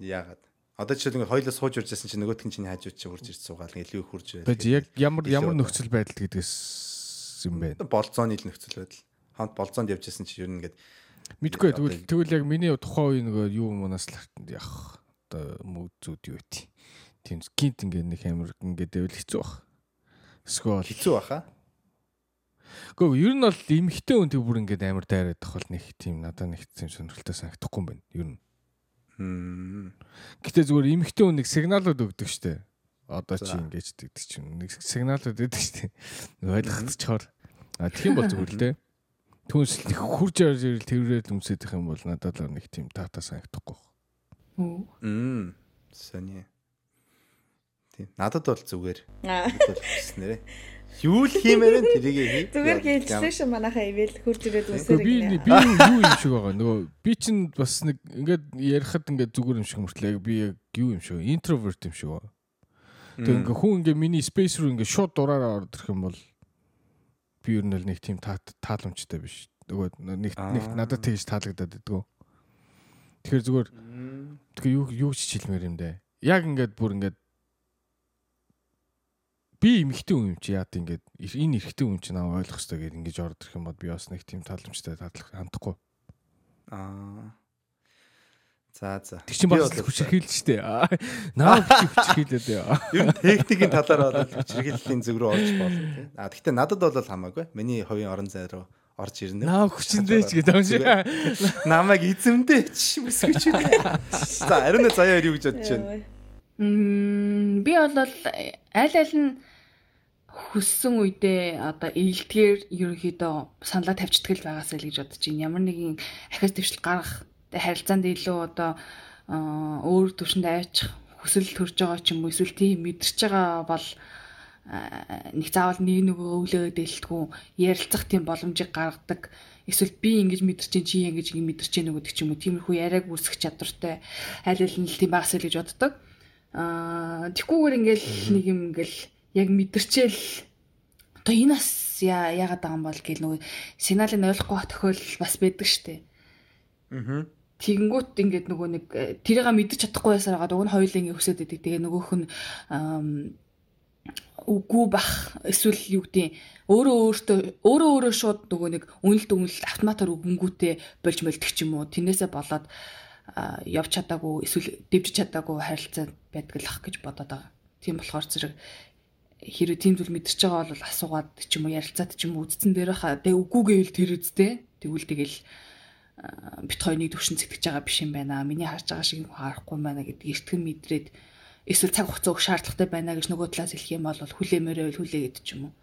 Яагаад? Одоо жишээл ингээд хоёлоо сууж урж байсан чинь нөгөөтг нь чиний хажууд чи хурж ирж суугаал илүү их хурж ирээ. Тэгээд яг ямар ямар нөхцөл байдал гэдгээс юм бэ? болцооны л нөхцөл байдал. Хамт болцоонд явж байсан чи ер нь ингээд Мэдгүй тэгвэл тэгвэл яг миний тухайн үе нөгөө юу мунаас л яг одоо мөд зүуд юу тий. Тийм гинт ингээд нэг амир ингээд дэвэл хэцүү баг. Эсвэл хэцүү баха. Гэхдээ ер нь бол эмхтэй хүн тэг бүр ингээд амар дайраад тах бол нэг тийм надад нэг тийм сонирхолтой санагдахгүй юм байна. Ер нь. Гэтэ зүгээр эмхтэй хүн нэг сигналууд өгдөг штэ. Одоо чи ингэж гэдэг чинь нэг сигналууд өгдөг штэ. Ойлгохдчихоор. А тийм бол зүгээр л дээ. Түүнс хурж ярьж ирэл тэрвэрэл өмсөдөх юм бол надад л нэг тийм тата санагдахгүй. Өө. Мм. Сони. Тийм. Надад бол зүгээр. Хүснээрээ. Юу л хиймээр вэ тэрийг хий. Зүгээр ш манайхаа ивэл хурж ирээд үсэр Би би юу юм шиг байгаа. Нөгөө би чинь бас нэг ингээд ярихад ингээд зүгээр юм шиг мөртлөө яг би яг юу юм шиг интроверт юм шиг. Тэг ингээ хүн ингээ миний space руу ингээ шууд дураараа ордог юм бол би ер нь л нэг тийм таа- тааламжтай биш. Нөгөө нэг нэг надад тэгж таалагдаад байдгүй. Тэгэхээр зүгээр тэгээ юу юу ч хэлмээр юм дээ. Яг ингээд бүр ингээд би эмхтэй хүн юм чи яа тийм ингээд энэ эрэгтэй хүн чи наа ойлгох хэрэгтэй гэдэг ингэж ордог юм бол би бас нэг тийм тааламжтай таалах хандахгүй. Аа. За за. Тэг чинь Би бас хүчрхийлж штэ. Аа, Наа хүчрхийлээд яа. Ер нь техникийн талаар бол хүчирхийллийн зүг рүү орж болно тийм. А гэхдээ надад бол хамаагүй. Миний хувийн орон зай руу орж ирнэ. Наа хүчиндээ ч гэдэг юм шиг. Намайг эзэмдээ ч мэсгэж байна. За ариун заяа юу гэж бодож байна? Мм би бол аль аль нь хүссэн үедээ одоо ээлдгээр ерөнхийдөө саналаа тавьчихдаг л байгаасаа л гэж бодож байна. Ямар нэгэн ахиас төвшил гаргах тэ харилцаанд илүү одоо өөр төвшөнд айчих хүсэл төрж байгаа ч юм уу эсвэл тийм мэдэрч байгаа бол нэг заавал нэг нөгөө өвлөө дэлтгүү ярилцах тийм боломжийг гаргадаг эсвэл би ингэж мэдэрч чинь чи ингэж ингэ мэдэрч чинь нөгөө ч юм уу тиймэрхүү яриаг үүсгэх чадвартай аль аль нь л тийм багсаа л гэж боддог. Аа тэгхгүйгээр ингээл нэг юм ингээл яг мэдэрчээл одоо энэ бас яа яагаад байгаа юм бол гэл нөгөө сигналыг ойлгохгүй тохиолдол бас байдаг штеп. Аа. Тэгэнгүүт ингээд нөгөө нэг э, тэрийг мэдэрч чадахгүй байсаар байгаа. Уг нь ингээд хүсээд байдаг. Тэгээ нөгөөх нь үгүй бах эсвэл юу гэдэг өөрөө өөртөө өөрөө өөрөө шууд нөгөө нэг үнэлт үнэлт автоматар үгэнгүүтээ болж мөлдөх ч юм уу. Тэрнээсээ болоод явж чадаагүй эсвэл дэвжиж чадаагүй харилцаа байдаг л ах гэж бодоод байгаа. Тийм болохоор зэрэг хэрэг тийм зүйл мэдэрч байгаа бол асуугаад ч юм уу ярилцаад ч юм уу үдцэн дээр хаа. Тэгээ үгүй гэвэл тэр үсттэй. Тэгвэл тэгэл бит хоёрыг төвшин сэтгэж байгаа биш юм байна. Миний харж байгаа шиг харахгүй байна гэдэг эртгэн мэдрээд эсвэл цаг хугацаа өгөх шаардлагатай байна гэж нөгөө талаас хэлэх юм бол хүлээмээрээ хүлээ гэдэг ч юм уу.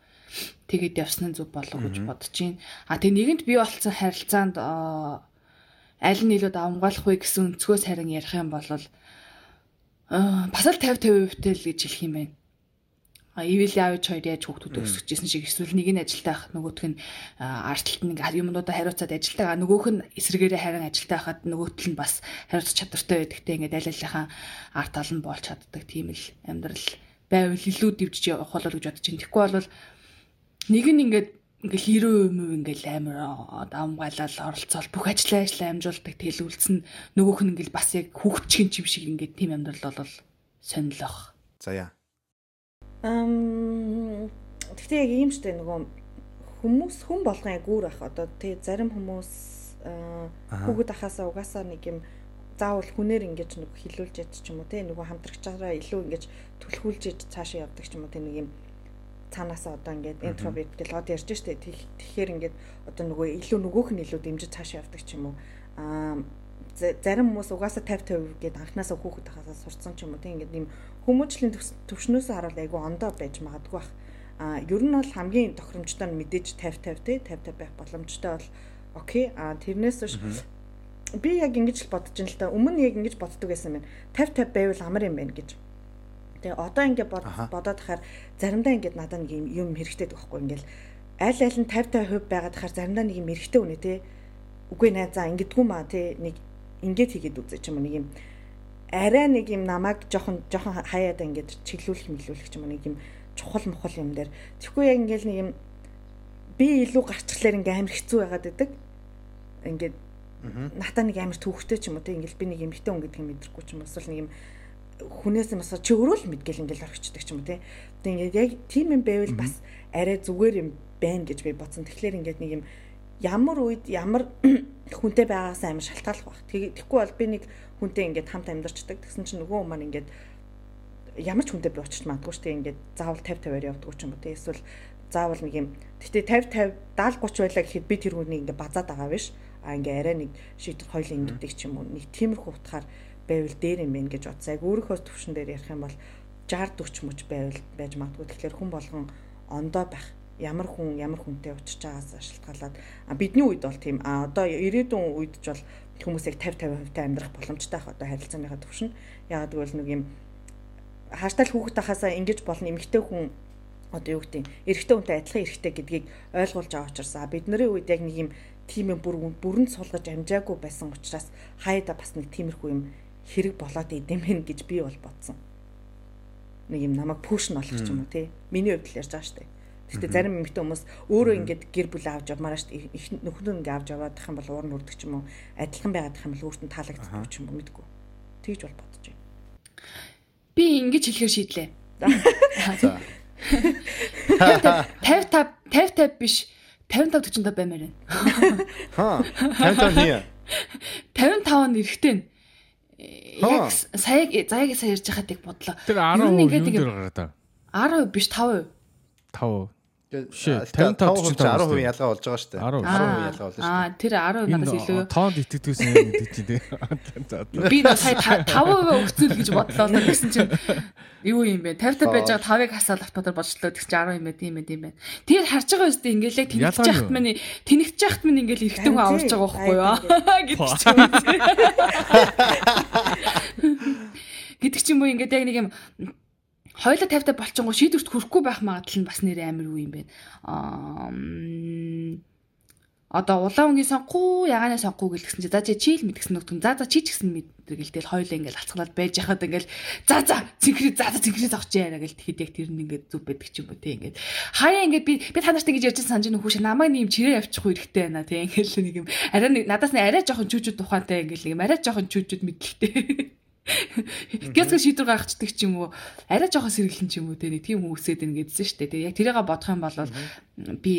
Тэгээд явсан нь зөв болов гэж бодож байна. А тэг нэгэнд бий болсон харилцаанд аа, аль нь илүү давмгаалах вэ гэсэн өнцгөөс харин ярих юм бол бас л 50 50% л гэж хэлэх юм байна. Ивэл яавч хоёр яаж хүүхдүүд өсгөжсэн шиг эсвэл нэг нь ажилтаа хахад нөгөөх нь а, артталт нь ингээ юмнуудаа хариуцаад ажилтаа нөгөөх нь эсрэгээрээ харин ажилтаа хахад нөгөөтөл нь бас хариуцах чадвартай байдагтай ингээ аль алийнхаа арт тал нь болж чаддаг тийм л амьдрал байвал илүү дивжиж явах болол гэж бодож байна. Тэгэхгүй бол нэг нь ингээд ингээл хөрөө юм ингээл амар давмгайлал оролцоол бүх ажлаа ажлаа амжуулдаг тэгэл үлдсэн нөгөөх нь ингээл бас яг хүүхдчин чим шиг ингээд тийм амьдрал бол сонирхох. За яа. Тэгтээ яг ийм штэ нөгөө хүмүүс хүн болгон яг өөр ах. Одоо тэг зарим хүмүүс хүүхэд ахаасаа угаасаа нэг юм заавал хүнээр ингэж нэг хилүүлж яд ч юм уу те нөгөө хамтрагчаараа илүү ингэж түлхүүлж яд цаашаа явдаг ч юм уу те нэг юм цаанаасаа одоо ингээд интроверт гэл од ярьж штэ Тэг- тэгэхээр ингээд одоо нөгөө илүү нөгөөх нь илүү дэмжиж цаашаа явдаг ч юм уу. Аа за- зарим хүмүүс угаасаа 50 50 гээд анханасаа хүүхэд ахаасаа сурцсан ч юм уу те ингээд ийм хүмүүжлийн төвшнөөс харуул айгу ондоо байж магадгүй бах. А ер нь бол хамгийн тохиромжтой нь мэдээж 50 50 те 50 50 байх боломжтой бол окей а тэрнээс биш би яг ингэж л бодож ин л та. Өмнө яг ингэж боддог байсан байна. 50 50 байвал амар юм байна гэж. Тэгээ одоо ингэ бодоод хахаар заримдаа ингээд надад нэг юм хэрэгтэй байхгүй ингээл. Аль аль нь 50 50% байгаад хахаар заримдаа нэг юм хэрэгтэй үнэ те. Үгүй наа за ингэдэггүй маа те нэг ингээд хийгээд үзэж юм нэг юм арай нэг юм намайг жоохон жоохон хаяад ингээд чиглүүлэх мэлүүлэх юм нэг юм чухал мохол юм дээр тэгэхгүй яг ингээд нэг юм би илүү гарчлаар ингээ амар хэцүү байгаад байдаг. Ингээд натаа нэг амар төвхтэй ч юм уу те ингээл би нэг эмгтэй хүн гэдэг юм мэдрэхгүй ч юм эсвэл нэг юм хүнээс юм асуу чи өөрөө л мэдгээл ингээл орчдөг ч юм уу те. Тэг ингээд яг тийм юм байвал бас арай зүгээр юм байна гэж би бодсон. Тэгэхээр ингээд нэг юм ямар үед ямар *clears throat* хүнтэй байгаас амар шалтгааллах баг. Тэгэхгүй бол би нэг хүнтэй ингээд хамт амьдарчдаг. Тэгсэн чинь нөгөө хүн маань ингээд ямар ч хүнтэй би уулзч магадгүй шүү дээ. Ингээд заавал 50 50-аар явдаг ч юм уу. Эсвэл заавал нэг юм гэтээ 50 50 70 30 байлаа гэхэд би тэр хүнийг ингээд базаад байгаа биш. А ингээ арай нэг шийдвэр хоёлын ингэдэг ч юм уу. Нэг тиймэрхүү утгаар байвал дээр юм байна гэж. Яг өөрийнхөө төвшин дээр ярих юм бол 60 40 мөч байвал байж магадгүй. Тэгэхээр хүн болгон ондоо байх ямар хүн ямар хүнтэй уулзч байгаас шалтгаалаад бидний үед бол тийм а одоо ирээдүйн үед ч бол хүмүүс яг 50 50% та амьдрах боломжтой ах одоо харилцааныхаа төвшин яагаад гэвэл нэг юм хааштай л хүүхэд тахасаа ингэж болно эмэгтэй хүн одоо юу гэдэг эрэгтэй хүнтэй адилхан эрэгтэй гэдгийг ойлгуулж байгаа учраас бидний үед яг нэг юм тийм юм бүр бүрэн сулгаж амжаагүй байсан учраас хайда бас нэг тиймэрхүү юм хэрэг болоод идэм байх гэж би бол бодсон. Нэг юм намайг нь болох ч юм уу тий. Миний хувьд л ярьж байгаа шүү дээ. Гэхдээ зарим эмэгтэй хүмүүс өөрөө ингээд гэр бүл авч явмаар шүү дээ. Их нөхөн ингээд авч яваадах юм бол уур нь үрдэг ч юм уу, адилхан байгаадах юм бол өөртөө таалагддаг ч юм уу мэдгүй. Тэгж бол бодож байна. Би ингэж хэлэхээр шийдлээ. За. 50 50 50 биш 55 45 баймаар байна. Ха. 55 nie. 55 нь эрэхтэй нь. Яг Хаа. сая заяг сая ярьж байгаадыг бодлоо. Тэр Ер нь 10% ингээд юу нэг- дээр гараад та? 10% биш 5%. 5. Shit, 55 55 10% ялгаа болж байгаа шүү дээ. 10%. 10% ялгаа болж Аа шүү дээ. тэр 10% надаас илүү. Тоонд итгэдэгсэн юм гэдэг чинь тий. *laughs* Би нөө сая 5% өгцөл гэж бодлоо л гэсэн чинь юу юм бэ? 50 50 байж байгаа 5-ыг хасаал автоматар болчлоо тэгч 10 юм байт юм байт юм байна. Тэр харж байгаа үстэй ингээл яг тэнэгч юу? мань тэнэгч яхад мань ингээл эргэдэг хүн аварж байгаа байхгүй юу? гэдэг ч *laughs* юм. Гэдэг ч юм уу ингээд яг нэг юм хоёлоо 50 50 болчихгоо шийдвэрт хүрэхгүй байх магадлал нь бас нэр амар юу юм бэ? Аа одоо улаан өнгийн сонгохгүй ягааны сонгохгүй гэлгсэн чи. За чи чийл мэдгсэн нөтгөн за за чи ч гэсэн мэддэг гэлтэл хоёлоо ингээл алцгалаад байж хахад ингээл за за цэнхрээ за за цэнхрээ зогч яана гэл тэгэхэд яг тэр нь ингээд зүв байдаг ч юм уу те ингээд. Хаяа ингээд би би та нарт ингэж ярьж санаж нөхөш намайг нэм чирээ явчихгүй хэрэгтэй байна те. Ингээл нэг юм арай надаас нь арай жоохон чүүчүүд тухайтай ингээл нэг юм арай жоохон чүүчүүд мэдлэгтэй Гэсгэ шийдвэр гаргацдаг ч юм уу арай жоохон сэргэлэн ч юм уу те нэг тийм хүмүүсэд байна гэдсэн шүү дээ. Тэгээ яг тэрийгэ бодох юм бол би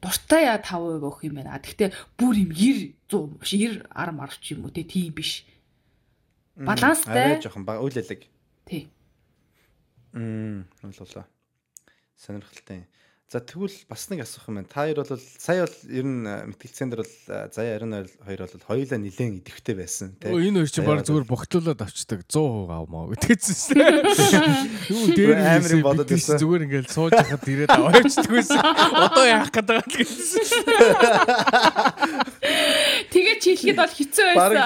дуртай яа 5% өгөх юм байна. Гэхдээ бүр юм 90 100 биш 90 10 марч юм уу те тийм биш. Баланстай. Арай жоохон баг үйлэлэг. Тий. Мм, ойлголоо. Сонирхолтой. За тэгвэл бас нэг асуух юм байна. Та хоёр бол сая бол ер нь э, мэтгэлцэн дээр бол э, заяа 22 бол хоёулаа нилээн идэвхтэй байсан тий. Өө, Энэ хоёр чи Заяа баг зүгээр богтлуулаад авчдаг 100% авмаа *laughs* дээ. Юу дээр бодоод бодож байсан. зүгээр ингээл сууж хахад ирээд аваачдаг байсан. Одоо яах гээд байгаа л гэсэн. Тэгээ чийлэхэд бол хэцүү байсан.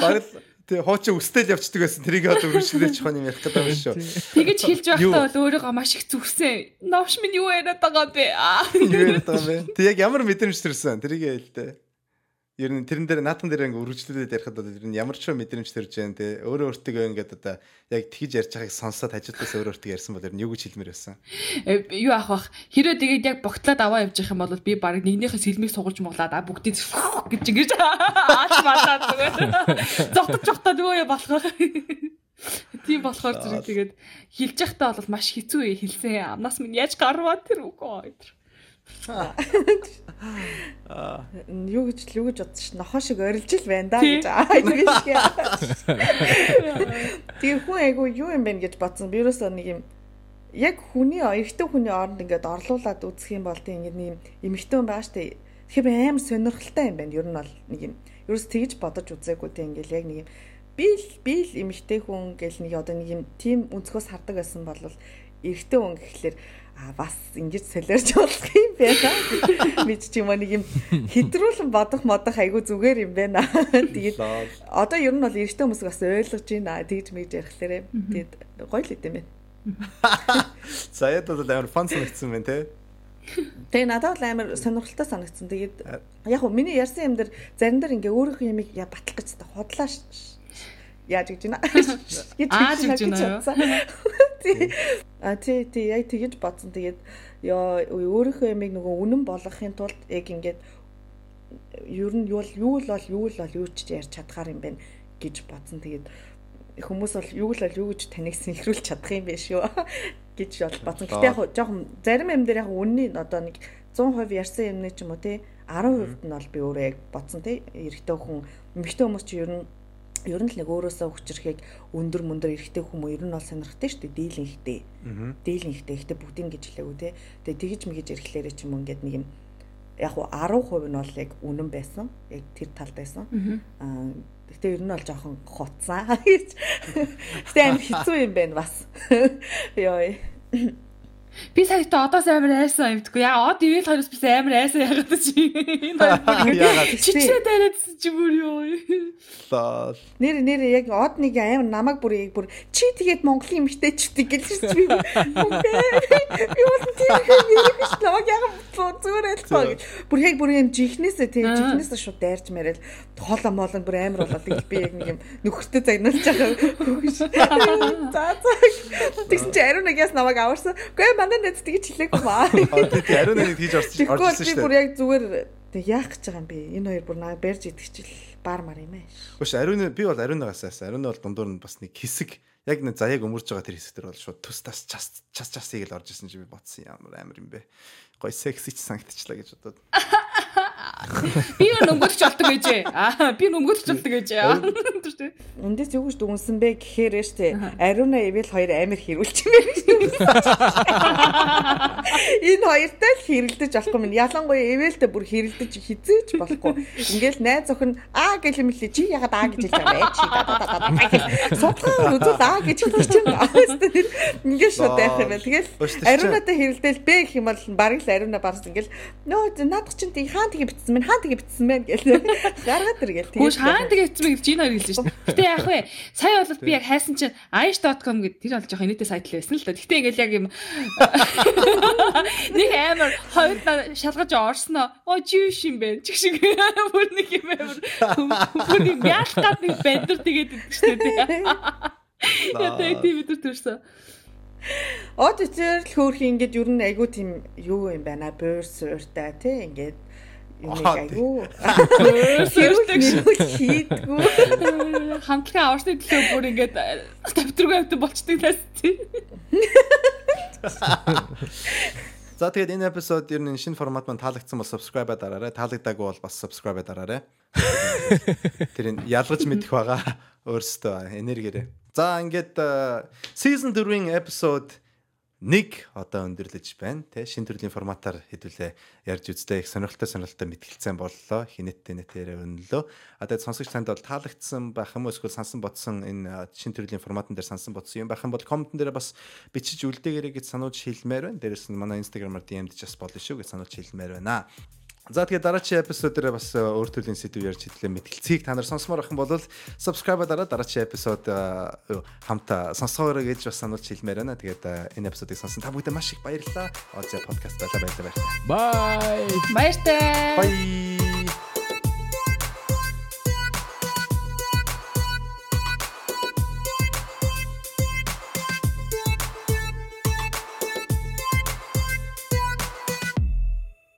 бараг л тий хуучин өстэй л явцдаг байсан. Тэрийг одоо үргэлжлүүлж хон юм ярих гэдэг юм шүү. Тэгэж хэлж байхдаа бол өөрийгөө маш их зүгсэн. Новш минь юу яриад байгаа бэ? Юу яриад байгаа бэ? Тэг яг ямар мэдрэмж төрсөн? Тэрийг хэлдэ. Ер нь тэрэн дээр наатан дээр ингээ үргэлжлүүлээд ярихад одоо ер нь ямар ч мэдрэмж төрж जैन те өөрөө өөртөө ингээд одоо яг тэгж ярьж байгааг сонсоод хажуудлаас өөрөө өөртөө ярьсан бол ер нь юу гэж хэлмээр байсан. Э, юу авах бах. Хэрвээ тэгээд яг богтлаад аваа явж явах юм бол би баг нэгнийхээ сэлмийг сугалж муулаад а бүгдийг *laughs* гэж ингэж *laughs* аач малаад зүгээр. Зогтож зогтоо нөгөө болохоор. *laughs* Тийм болохоор зэрэг тэгээд хэлж явахдаа бол маш хэцүү хэлсэн. Амнаас минь яаж гарваа тэр үгүй. Юу гэж л юу гэж бодсон ш нохоо шиг орилж л байна да гэж аа ингэ шиг. Тэгээ хүн айгу юу юм бэ гэж бодсон. Би ерөөсөө нэг юм яг хүний эрэгтэй хүний оронд ингээд орлуулад үзэх юм бол тийм ингээд нэг эмэгтэй хүн байгаа штэ. Тэгэхээр амар сонирхолтой юм байна. Ер нь бол нэг юм ерөөс тэгж бодож үзээгүй тийм ингээд яг нэг юм би л би л эмэгтэй хүн гэл нэг одоо нэг юм тийм өнцгөөс хардаг байсан бол эрэгтэй хүн гэхлээр а бас ингэж солиорч болох юм байна. Бид ч юм уу нэг юм хэдрүүлэн бодох модох айгу зүгээр юм байна. Тэгээд одоо ер нь бол эрэгтэй хүмүүс бас ойлгож байна. Тэгж мэгж ярихлаарэ. Тэгээд гоё л идэм байна. *laughs* За яд бол амар фан санагдсан байна те. Тэгээ надад бол амар сонирхолтой санагдсан. Тэгээд яг хөө миний ярьсан юм дээр зарим дээр ингээ өөрийнхөө ямиг батлах гэж та худлаа ш- яаж *laughs* гэж байна. Гэж байна юу? А тий тий яг тэгэж бодсон. Тэгээд ёо өөрийнхөө ямиг нөгөө үнэн болгохын тулд яг ингээд ер нь юу л юу л бол юу л бол юу ч ярьж чадхаар юм байна гэж бодсон. Тэгээд хүмүүс бол юу л бол юу гэж таныг синхруулж чадах юм биш үү *laughs* гэж бол бодсон. Гэтэ яг жоохон зарим юм дээр яг үнний одоо нэг 100% ярьсан юмны ч юм уу тий 10% нь бол би өөрөө яг бодсон тий эрэгтэй хүн эмэгтэй хүмүүс чи ер нь ер нь л нэг өөрөөсөө хүчрэхийг өндөр мөндөр эрэгтэй хүмүүс ер нь бол сонирхдаг шүү дээ дийлэн ихтэй. Дийлэн ихтэй ихтэй бүгдийн гэж хэлээгүй тий. Тэгээ тэгж мэгэж ирэхлээрээ ч юм уу ингээд нэг юм яг уу 10% нь бол яг үнэн байсан. Яг тэр талд байсан. Аа Гэтэ ер нь бол жоохон хуцсан *laughs* гэж. Гэтэ амар хэцүү юм байна бас. *laughs* Йой. Би саяхан одоос амар айсан юмдгүй. Яа од ивэл хоёроос би амар айсан ягаад чи. Энэ чичээ *laughs* тариадсан чи бүр ёо. Лол. Нэр нэр яг од нэг амар намайг бүр яг бүр чи тэгээд Монголын эмэгтэйчдэг гэлж чи би. Юу тийм юм биш намайг яг зүгээр айлтгаа гэж. Бүр яг бүр юм жихнээсээ тийм жихнээсээ шууд дайрч мэрэл хоолоо моолон бүр амар болоод тэгэл би яг нэг юм нөхөртөө загнуулж байгаа. *laughs* За за. Тэгсэн чи ариун нэг яс намайг аварсан. Гэхдээ манай нэт тэгж хэлээгүй маа. *laughs* Тэгээд ариун нэг хийж орсон орсон Би шүү бүр дээ. яг зүгээр яах гэж байгаа юм бэ? Энэ хоёр бүр наа барьж идэх чил бар мар юм аа. Биш ариун би бол ариунагаас айсан. Ариун бол дундуур нь бас нэг хэсэг яг нэг заяаг өмөрж байгаа тэр хэсэг дээр бол шууд төс тас час час час хийгээл орж исэн чи би бодсон ямар амар юм бэ. Гой секси ч санагдчихлаа гэж бодоод. *laughs* Би юу нөнгөдч болдог гэж. Аа би нөнгөдч болдог гэж. Тэр тийм. Эндээс юу гэж дүнсэн бэ гэхээр штэ ариуна ивэл хоёр юм байна шүү. Энэ хоёртай л хэрэлдэж болохгүй минь. Ялангуяа ивэлтэй бүр хэрэлдэж хизээч болохгүй. Ингээл найз охин аа гэл юм лээ. Чи ягаад аа гэж хэлж байгаа бэ? Чи да да да да гэл. Судхан үзүүл аа гэж хэлж чинь. Ингээл шууд байх юм байна. Тэгэл ариунатай хэрэлдээл бэ гэх юм бол бараг л ариуна барсан ингээл нөө наадах чинь тий хаан тэгээ битсэн мэн хаан тэгээ битсэн мэн гэл. Гаргаад иргээл. Гүш хаан тэгээ хэвчмээ гэж энэ хоёр хэлсэн шүү дээ. Гэтэ яах вэ? Сая бол би яг хайсан чинь aish.com гэдэг тэр бол жоохон инээдтэй сайт л байсан л да. Гэтэ ингээл яг юм нэг амар хоёр шалгаж орсноо. Оо юу юм бэ? Чиг шиг бүр нэг юм амар. Бүр нэг яалгаад нэг бандер тэгээд идэх шүү дээ. Яа тэг тийм өдөр төрсөн. Од тэр л хөөх ингээд ер нь айгуу тийм юу юм байна. Буур сууртай тий ингээд юм айгуу. Хэрүүл нэрүүл хийдгүү. Хамтлагын аварсны төлөө бүр ингээд тавтргүй авт болчдөг тас тий. За тэгээд энэ эпизод ер нь шинэ формат маань таалагдсан бол subscribe дараарай. Таалагдаагүй бол бас subscribe дараарай. Тэр нь ялгаж мэдэх байгаа өөрсдөө энергиэрээ. За ингээд э, season 4-ийн episode 1 одоо өндөрлөж байна. Тэ шинэ төрлийн форматаар хэдүүлээ ярьж үзтээ их сонирхолтой сонирхолтой мэтгэлцэн боллоо. Хинэттэй нэтээр өнлөө. А тэгээд сонсогч танд бол таалагдсан байх юм эсвэл сансан бодсон энэ шинэ төрлийн форматн дээр сансан бодсон юм байх юм бол комментэн дээр бас бичиж үлдээгээрэй гэж сануулж хэлмээр байна. Дээрээс нь манай Instagram-аар DM-д ч бас болно шүү гэж сануулж хэлмээр байна. За тэгээд дараагийн эпизод дээр бас э, өөр төрлийн сэдв ярьж хэдлээ мэтгэлцгийг та нар сонсомоор ах юм бол subscribe дараа дараагийн эпизод э, хамт э, сонсгоорой гэж бас сануулж хэлмээр байна. Тэгээд энэ эпизодыг сонсон та бүхэнд маш их баярлалаа. Оз подкаст байлаа байлаа баярлалаа. Bye. Баяртай. Bye.